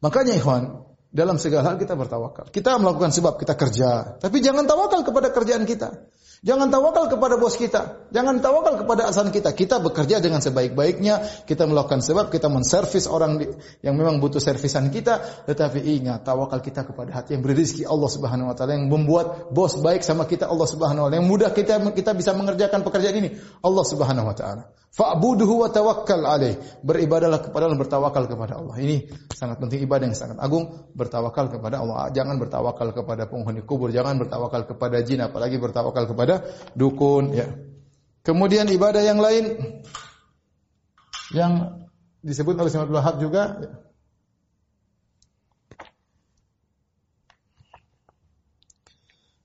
Makanya ikhwan, dalam segala hal kita bertawakal. Kita melakukan sebab kita kerja, tapi jangan tawakal kepada kerjaan kita. Jangan tawakal kepada bos kita. Jangan tawakal kepada asan kita. Kita bekerja dengan sebaik-baiknya. Kita melakukan sebab. Kita menservis orang yang memang butuh servisan kita. Tetapi ingat, tawakal kita kepada hati yang berizki Allah Subhanahu Wa Taala yang membuat bos baik sama kita Allah Subhanahu Wa Taala. Yang mudah kita kita bisa mengerjakan pekerjaan ini Allah Subhanahu Wa Taala. Fa'buduhu wa tawakkal alaih. Beribadahlah kepada Allah, bertawakal kepada Allah. Ini sangat penting ibadah yang sangat agung, bertawakal kepada Allah. Jangan bertawakal kepada penghuni kubur, jangan bertawakal kepada jin, apalagi bertawakal kepada dukun, ya. Kemudian ibadah yang lain yang disebut oleh Syekh Abdul juga ya.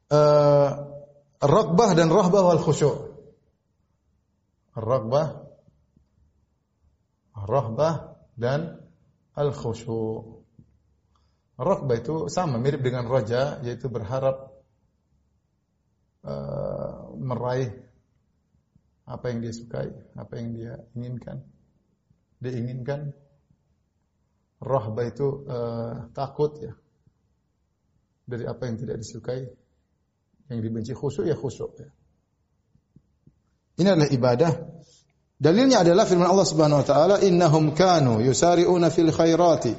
Uh, Ragbah dan rahbah wal khusyuk. Ragbah, rahbah dan al khusyu. Ragbah itu sama mirip dengan raja yaitu berharap uh, meraih apa yang dia sukai, apa yang dia inginkan. Dia inginkan rahbah itu uh, takut ya dari apa yang tidak disukai, yang dibenci khusyuk ya khusyuk ya. Ini adalah ibadah. Dalilnya adalah firman Allah Subhanahu wa taala, "Innahum kanu yusari'una fil khairati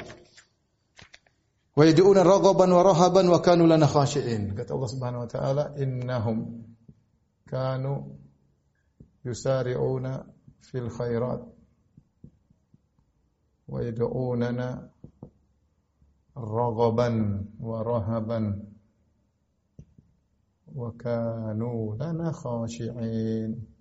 wa yad'una raghaban wa rahaban wa kanu lana khashi'in." Kata Allah Subhanahu wa taala, "Innahum kanu yusari'una fil khairat wa yad'unana raghaban wa rahaban wa kanu lana khashi'in."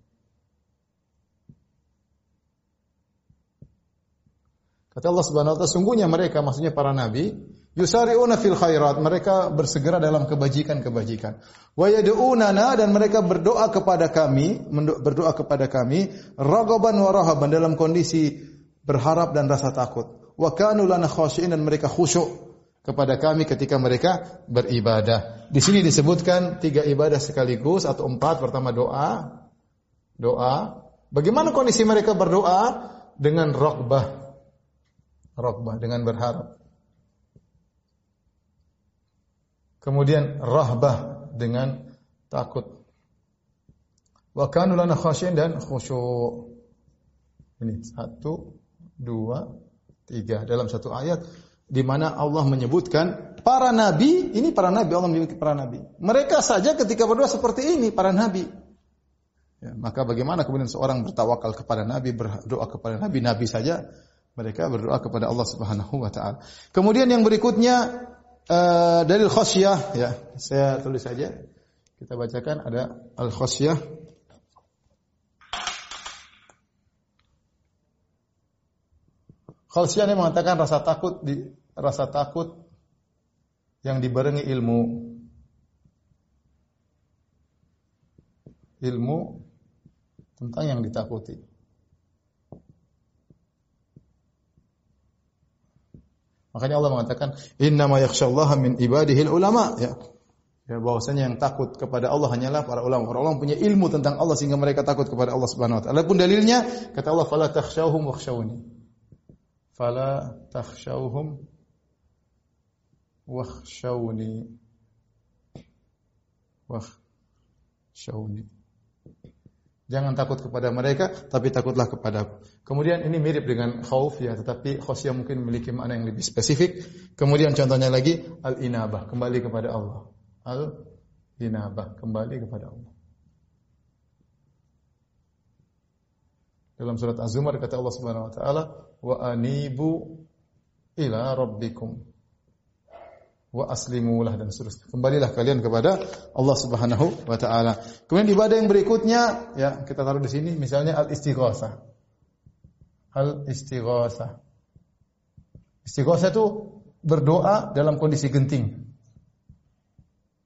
Kata Allah Subhanahu wa taala, sungguhnya mereka maksudnya para nabi yusari'una fil khairat, mereka bersegera dalam kebajikan-kebajikan. Wa yad'unana dan mereka berdoa kepada kami, berdoa kepada kami ragaban wa rahaban dalam kondisi berharap dan rasa takut. Wa kanu lana khashi'in dan mereka khusyuk kepada kami ketika mereka beribadah. Di sini disebutkan tiga ibadah sekaligus atau empat. Pertama doa, doa. Bagaimana kondisi mereka berdoa dengan rokbah, Rokbah dengan berharap. Kemudian rahbah dengan takut. Wa kanu lana dan khusyuk. Ini satu, dua, tiga dalam satu ayat di mana Allah menyebutkan para nabi, ini para nabi Allah menyebut para nabi. Mereka saja ketika berdoa seperti ini para nabi. Ya, maka bagaimana kemudian seorang bertawakal kepada nabi, berdoa kepada nabi, nabi saja mereka berdoa kepada Allah Subhanahu wa taala. Kemudian yang berikutnya uh, dalil khasyah ya. Saya tulis saja. Kita bacakan ada al khasyah. Khasyah ini mengatakan rasa takut di rasa takut yang dibarengi ilmu. Ilmu tentang yang ditakuti. Makanya Allah mengatakan, "Innama yakhsyallaha min ibadihi ulama." Ya. Ya bahwasanya yang takut kepada Allah hanyalah para ulama. Para ulama punya ilmu tentang Allah sehingga mereka takut kepada Allah Subhanahu wa taala. Adapun dalilnya kata Allah, "Fala takhshawhum wakhshawni." Fala takhshawhum wakhshawni. Wakhshawni. Jangan takut kepada mereka, tapi takutlah kepada aku. Kemudian ini mirip dengan khauf ya, tetapi khosyah mungkin memiliki makna yang lebih spesifik. Kemudian contohnya lagi al-inabah, kembali kepada Allah. Al-inabah, kembali kepada Allah. Dalam surat Az-Zumar kata Allah Subhanahu wa taala, "Wa anibu ila rabbikum." Wa aslimulah dan seterusnya. Kembalilah kalian kepada Allah Subhanahu wa taala. Kemudian ibadah yang berikutnya ya kita taruh di sini misalnya al istighosah. Al istighosah. Istighosah itu berdoa dalam kondisi genting.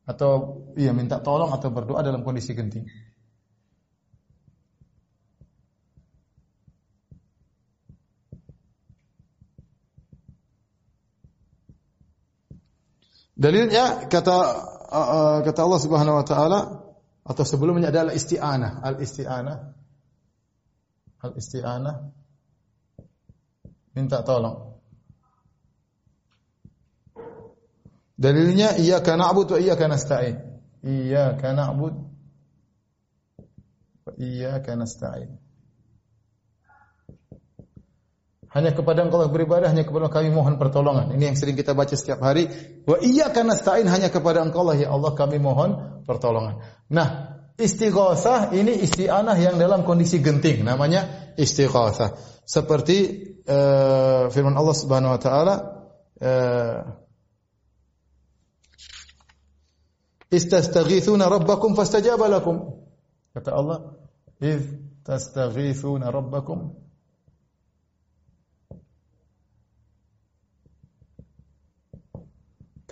Atau iya minta tolong atau berdoa dalam kondisi genting. Dalilnya kata uh, kata Allah Subhanahu wa taala atau sebelumnya adalah isti'anah, al-isti'anah. Al-isti'anah minta tolong. Dalilnya iyyaka na'budu wa iyyaka nasta'in. Iyyaka na'budu wa iyyaka nasta'in. Hanya kepada Engkau beribadah, hanya kepada kami mohon pertolongan. Ini yang sering kita baca setiap hari. Wa iya karena nasta'in hanya kepada Engkau lah ya Allah kami mohon pertolongan. Nah, Istighosah ini isti'anah yang dalam kondisi genting, namanya istighosah. Seperti uh, firman Allah Subhanahu wa taala uh, Istastaghithuna rabbakum fastajaba lakum. Kata Allah, "Idz rabbakum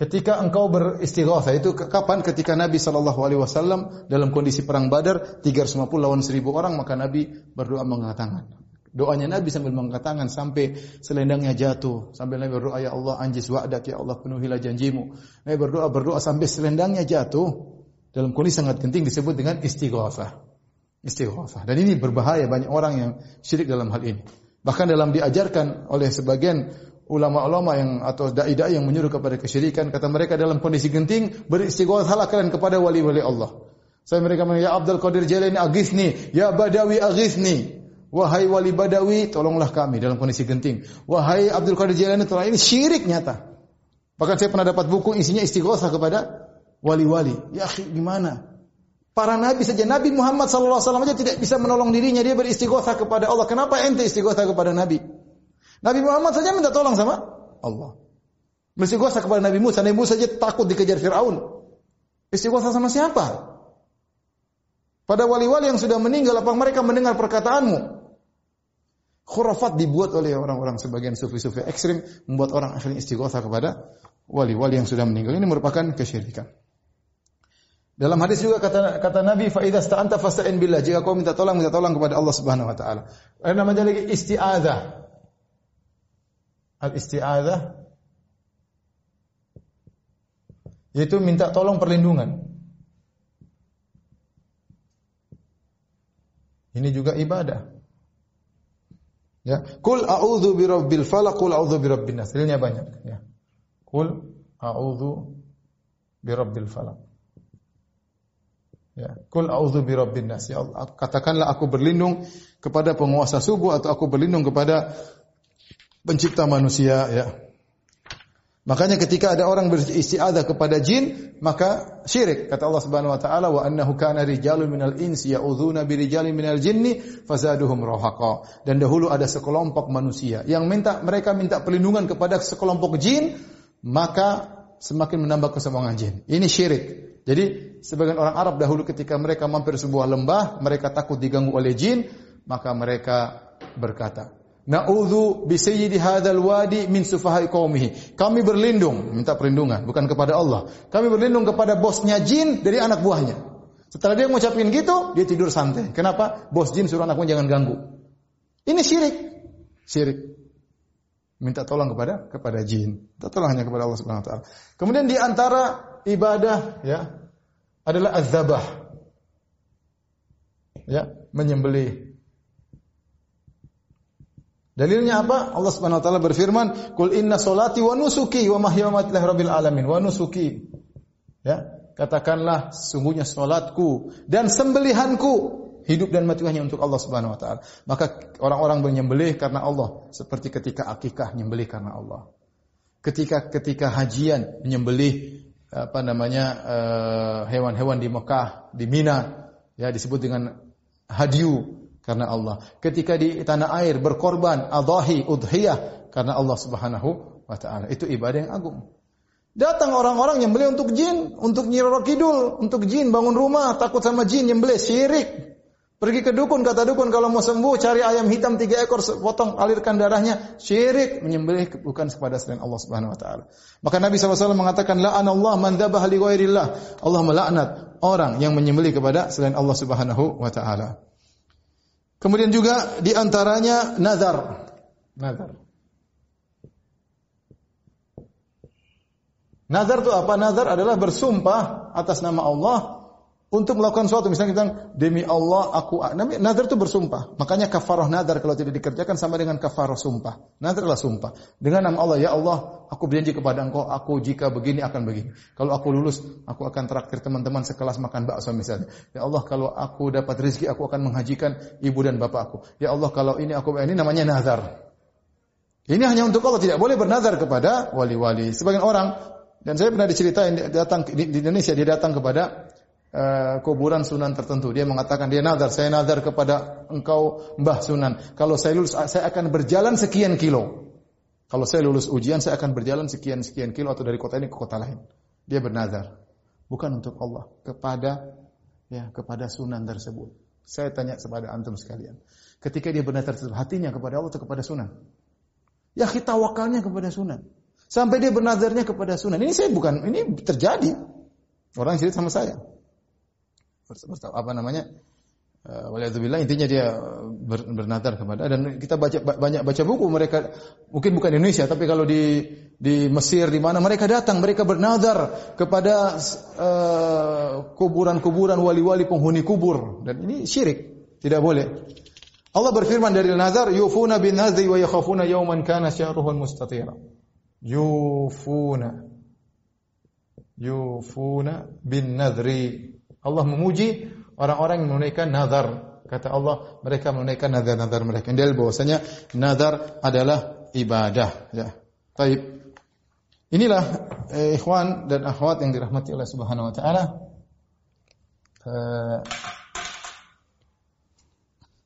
Ketika engkau beristighatsah itu kapan? Ketika Nabi Shallallahu Alaihi Wasallam dalam kondisi perang Badar 350 lawan 1000 orang maka Nabi berdoa mengangkat tangan. Doanya Nabi sambil mengangkat tangan sampai selendangnya jatuh. Sambil Nabi berdoa ya Allah anjis wa'dak ya Allah penuhilah janjimu. Nabi berdoa berdoa sampai selendangnya jatuh. Dalam kondisi sangat penting disebut dengan istighatsah. Istighatsah. Dan ini berbahaya banyak orang yang syirik dalam hal ini. Bahkan dalam diajarkan oleh sebagian ulama-ulama yang atau dai-dai yang menyuruh kepada kesyirikan kata mereka dalam kondisi genting beristighatsah kalian kepada wali-wali Allah. Saya mereka mengatakan ya Abdul Qadir Jailani aghithni, ya Badawi aghithni. Wahai wali Badawi, tolonglah kami dalam kondisi genting. Wahai Abdul Qadir Jailani, tolong ini syirik nyata. Bahkan saya pernah dapat buku isinya istighatsah kepada wali-wali. Ya gimana? Para nabi saja Nabi Muhammad sallallahu alaihi wasallam saja tidak bisa menolong dirinya dia beristighatsah kepada Allah. Kenapa ente istighatsah kepada nabi? Nabi Muhammad saja minta tolong sama Allah. Beristighosa kepada Nabi Musa. Nabi Musa saja takut dikejar Fir'aun. Istighosah sama siapa? Pada wali-wali yang sudah meninggal, apa mereka mendengar perkataanmu? Khurafat dibuat oleh orang-orang sebagian sufi-sufi ekstrim, membuat orang akhirnya istighosah kepada wali-wali yang sudah meninggal. Ini merupakan kesyirikan. Dalam hadis juga kata kata Nabi fa idza sta'anta fasta'in billah. Jika kau minta tolong, minta tolong kepada Allah Subhanahu wa taala. Ada namanya lagi isti'adzah. Al-isti'adzah yaitu minta tolong perlindungan. Ini juga ibadah. Ya, kul a'udzu birabbil falaq, kul a'udzu birabbin nas. Dalilnya banyak, ya. Kul a'udzu birabbil falaq. Ya, kul a'udzu birabbin nas. Ya Allah, katakanlah aku berlindung kepada penguasa subuh atau aku berlindung kepada pencipta manusia ya. Makanya ketika ada orang beristiadah kepada jin, maka syirik. Kata Allah Subhanahu wa taala wa annahu kana rijalun minal insi ya'udzuuna birijalin minal jinni fazaduhum rahaqa. Dan dahulu ada sekelompok manusia yang minta mereka minta perlindungan kepada sekelompok jin, maka semakin menambah kesombongan jin. Ini syirik. Jadi sebagian orang Arab dahulu ketika mereka mampir sebuah lembah, mereka takut diganggu oleh jin, maka mereka berkata, Na'udzu bi sayyidi hadzal wadi min sufahai. Kami berlindung, minta perlindungan bukan kepada Allah. Kami berlindung kepada bosnya jin dari anak buahnya. Setelah dia mengucapkan gitu, dia tidur santai. Kenapa? Bos jin suruh anakmu jangan ganggu. Ini syirik. Syirik. Minta tolong kepada kepada jin. Minta tolong hanya kepada Allah Subhanahu wa taala. Kemudian di antara ibadah ya adalah azabah. Ya, menyembelih Dalilnya apa? Allah Subhanahu wa taala berfirman, "Qul inna solati wa nusuki wa mahyaya rabbil alamin." Wa nusuki. Ya, katakanlah sungguhnya salatku dan sembelihanku hidup dan mati hanya untuk Allah Subhanahu wa taala. Maka orang-orang menyembelih karena Allah, seperti ketika akikah menyembelih karena Allah. Ketika ketika hajian menyembelih apa namanya eh, hewan-hewan di Mekah, di Mina, ya disebut dengan hadiu karena Allah. Ketika di tanah air berkorban adahi udhiyah karena Allah Subhanahu wa taala. Itu ibadah yang agung. Datang orang-orang yang beli untuk jin, untuk nyiroro kidul, untuk jin bangun rumah, takut sama jin yang beli syirik. Pergi ke dukun, kata dukun kalau mau sembuh cari ayam hitam tiga ekor, potong alirkan darahnya, syirik menyembelih bukan kepada selain Allah Subhanahu wa taala. Maka Nabi SAW mengatakan Allah man dzabah li. Allah melaknat orang yang menyembelih kepada selain Allah Subhanahu wa taala. Kemudian juga di antaranya nazar. Nazar. Nazar itu apa? Nazar adalah bersumpah atas nama Allah untuk melakukan sesuatu misalnya kita demi Allah aku nazar itu bersumpah. Makanya kafarah nazar kalau tidak dikerjakan sama dengan kafarah sumpah. Nazar adalah sumpah. Dengan nama Allah ya Allah aku berjanji kepada engkau aku jika begini akan begini. Kalau aku lulus aku akan traktir teman-teman sekelas makan bakso misalnya. Ya Allah kalau aku dapat rezeki aku akan menghajikan ibu dan bapakku ya Allah kalau ini aku ini namanya nazar. Ini hanya untuk Allah tidak boleh bernazar kepada wali-wali. Sebagian orang dan saya pernah diceritain datang di Indonesia dia datang kepada uh, kuburan Sunan tertentu. Dia mengatakan dia nazar, saya nazar kepada engkau Mbah Sunan. Kalau saya lulus saya akan berjalan sekian kilo. Kalau saya lulus ujian saya akan berjalan sekian sekian kilo atau dari kota ini ke kota lain. Dia bernazar. Bukan untuk Allah, kepada ya kepada Sunan tersebut. Saya tanya kepada antum sekalian. Ketika dia bernazar tersebut, hatinya kepada Allah atau kepada Sunan? Ya kita wakalnya kepada Sunan. Sampai dia bernazarnya kepada Sunan. Ini saya bukan, ini terjadi. Orang cerita sama saya. Apa namanya? Uh, Waliyadzubillah intinya dia ber, bernadar kepada dan kita baca banyak baca buku mereka mungkin bukan di Indonesia tapi kalau di di Mesir di mana mereka datang mereka bernadar kepada uh, kuburan-kuburan wali-wali penghuni kubur. Dan ini syirik tidak boleh. Allah berfirman dari nazar yufuna bin nadhi wa yakhafuna yawman kana syahruhu mustatira. Yufuna. Yufuna bin nadri Allah memuji orang-orang yang menunaikan nazar. Kata Allah, mereka menunaikan nazar-nazar mereka. Dalil bahwasanya nazar adalah ibadah. Ya. Taib. Inilah eh, ikhwan dan akhwat yang dirahmati oleh Subhanahu wa taala. Eh,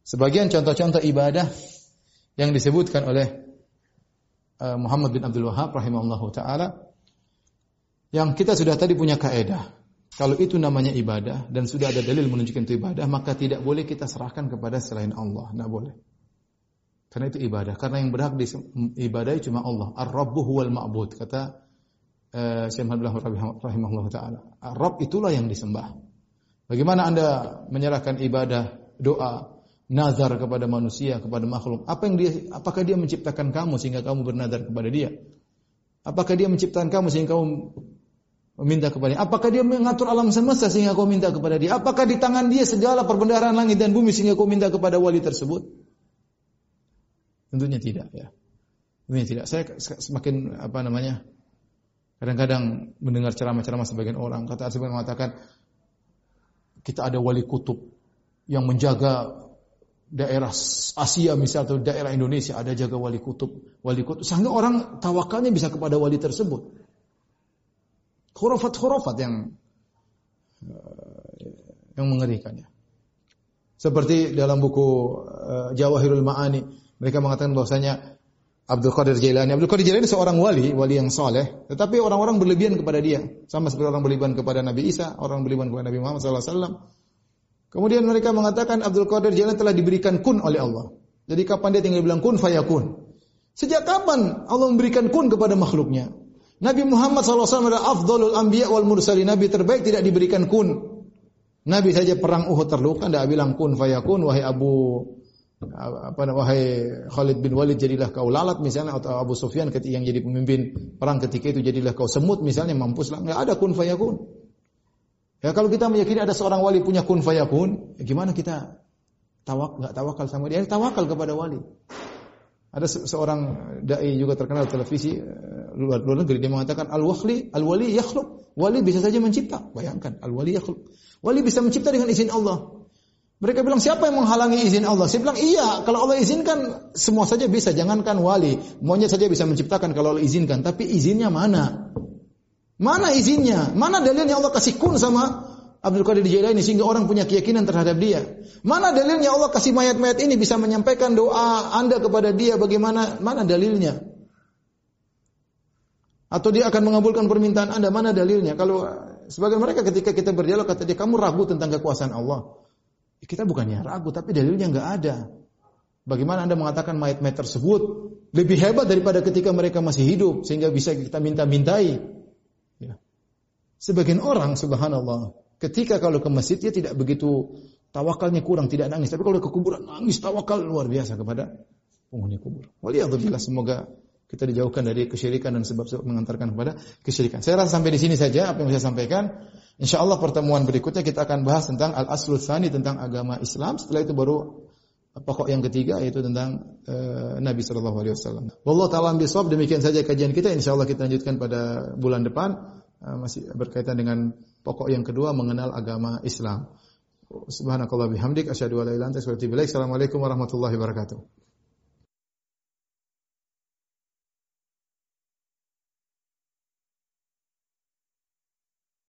sebagian contoh-contoh ibadah yang disebutkan oleh eh, Muhammad bin Abdul Wahab rahimahullahu taala yang kita sudah tadi punya kaedah kalau itu namanya ibadah dan sudah ada dalil menunjukkan itu ibadah, maka tidak boleh kita serahkan kepada selain Allah. Tidak boleh. Karena itu ibadah. Karena yang berhak di ibadah cuma Allah. Ar-Rabbu huwal ma'bud. Kata uh, Syekh Muhammad rahimahullah ta'ala. Ar-Rabb itulah yang disembah. Bagaimana anda menyerahkan ibadah, doa, nazar kepada manusia, kepada makhluk? Apa yang dia, apakah dia menciptakan kamu sehingga kamu bernazar kepada dia? Apakah dia menciptakan kamu sehingga kamu meminta kepada dia. Apakah dia mengatur alam semesta sehingga kau minta kepada dia? Apakah di tangan dia segala perbendaharaan langit dan bumi sehingga kau minta kepada wali tersebut? Tentunya tidak ya. Tentunya tidak. Saya semakin apa namanya? Kadang-kadang mendengar ceramah-ceramah sebagian orang kata sebagian mengatakan kita ada wali kutub yang menjaga daerah Asia misal atau daerah Indonesia ada jaga wali kutub, wali kutub sehingga orang tawakalnya bisa kepada wali tersebut khurafat-khurafat yang eh, yang mengerikannya. Seperti dalam buku uh, Jawahirul Ma'ani, mereka mengatakan bahwasanya Abdul Qadir Jailani, Abdul Qadir Jailani seorang wali, wali yang soleh, tetapi orang-orang berlebihan kepada dia, sama seperti orang berlebihan kepada Nabi Isa, orang berlebihan kepada Nabi Muhammad SAW. Kemudian mereka mengatakan Abdul Qadir Jailani telah diberikan kun oleh Allah. Jadi kapan dia tinggal bilang kun fayakun? Sejak kapan Allah memberikan kun kepada makhluknya? Nabi Muhammad SAW adalah afdolul anbiya wal mursalin. Nabi terbaik tidak diberikan kun. Nabi saja perang Uhud terluka, tidak bilang kun fayakun, wahai Abu apa wahai Khalid bin Walid jadilah kau lalat misalnya atau Abu Sufyan ketika yang jadi pemimpin perang ketika itu jadilah kau semut misalnya mampuslah nggak ada kun fayakun ya kalau kita meyakini ada seorang wali punya kun fayakun ya gimana kita tawak tawakal sama dia tawakal kepada wali ada seorang dai juga terkenal televisi eh, luar, luar negeri dia mengatakan al-wali al-wali yakhluq. Wali bisa saja mencipta. Bayangkan al-wali yakhluq. Wali bisa mencipta dengan izin Allah. Mereka bilang siapa yang menghalangi izin Allah? Saya bilang iya, kalau Allah izinkan semua saja bisa, jangankan wali. Monyet saja bisa menciptakan kalau Allah izinkan, tapi izinnya mana? Mana izinnya? Mana dalilnya Allah kasih kun sama Abdul Qadir Jailani sehingga orang punya keyakinan terhadap dia. Mana dalilnya Allah kasih mayat-mayat ini bisa menyampaikan doa Anda kepada dia bagaimana? Mana dalilnya? Atau dia akan mengabulkan permintaan Anda, mana dalilnya? Kalau sebagian mereka ketika kita berdialog kata dia kamu ragu tentang kekuasaan Allah. Kita bukannya ragu tapi dalilnya nggak ada. Bagaimana Anda mengatakan mayat-mayat tersebut lebih hebat daripada ketika mereka masih hidup sehingga bisa kita minta-mintai? Ya. Sebagian orang subhanallah Ketika kalau ke masjid dia tidak begitu tawakalnya kurang, tidak nangis. Tapi kalau ke kuburan nangis tawakal luar biasa kepada penghuni kubur. Waliyadzubillah semoga kita dijauhkan dari kesyirikan dan sebab-sebab mengantarkan kepada kesyirikan. Saya rasa sampai di sini saja apa yang saya sampaikan. Insya Allah pertemuan berikutnya kita akan bahas tentang al aslul tsani tentang agama Islam. Setelah itu baru pokok yang ketiga yaitu tentang uh, Nabi Shallallahu Alaihi Wasallam. Wallahu taala demikian saja kajian kita. Insya Allah kita lanjutkan pada bulan depan. Eh, masih berkaitan dengan pokok yang kedua mengenal agama Islam. Subhanakallah bihamdik asyhadu an la ilaha wa atubu. Assalamualaikum warahmatullahi wabarakatuh.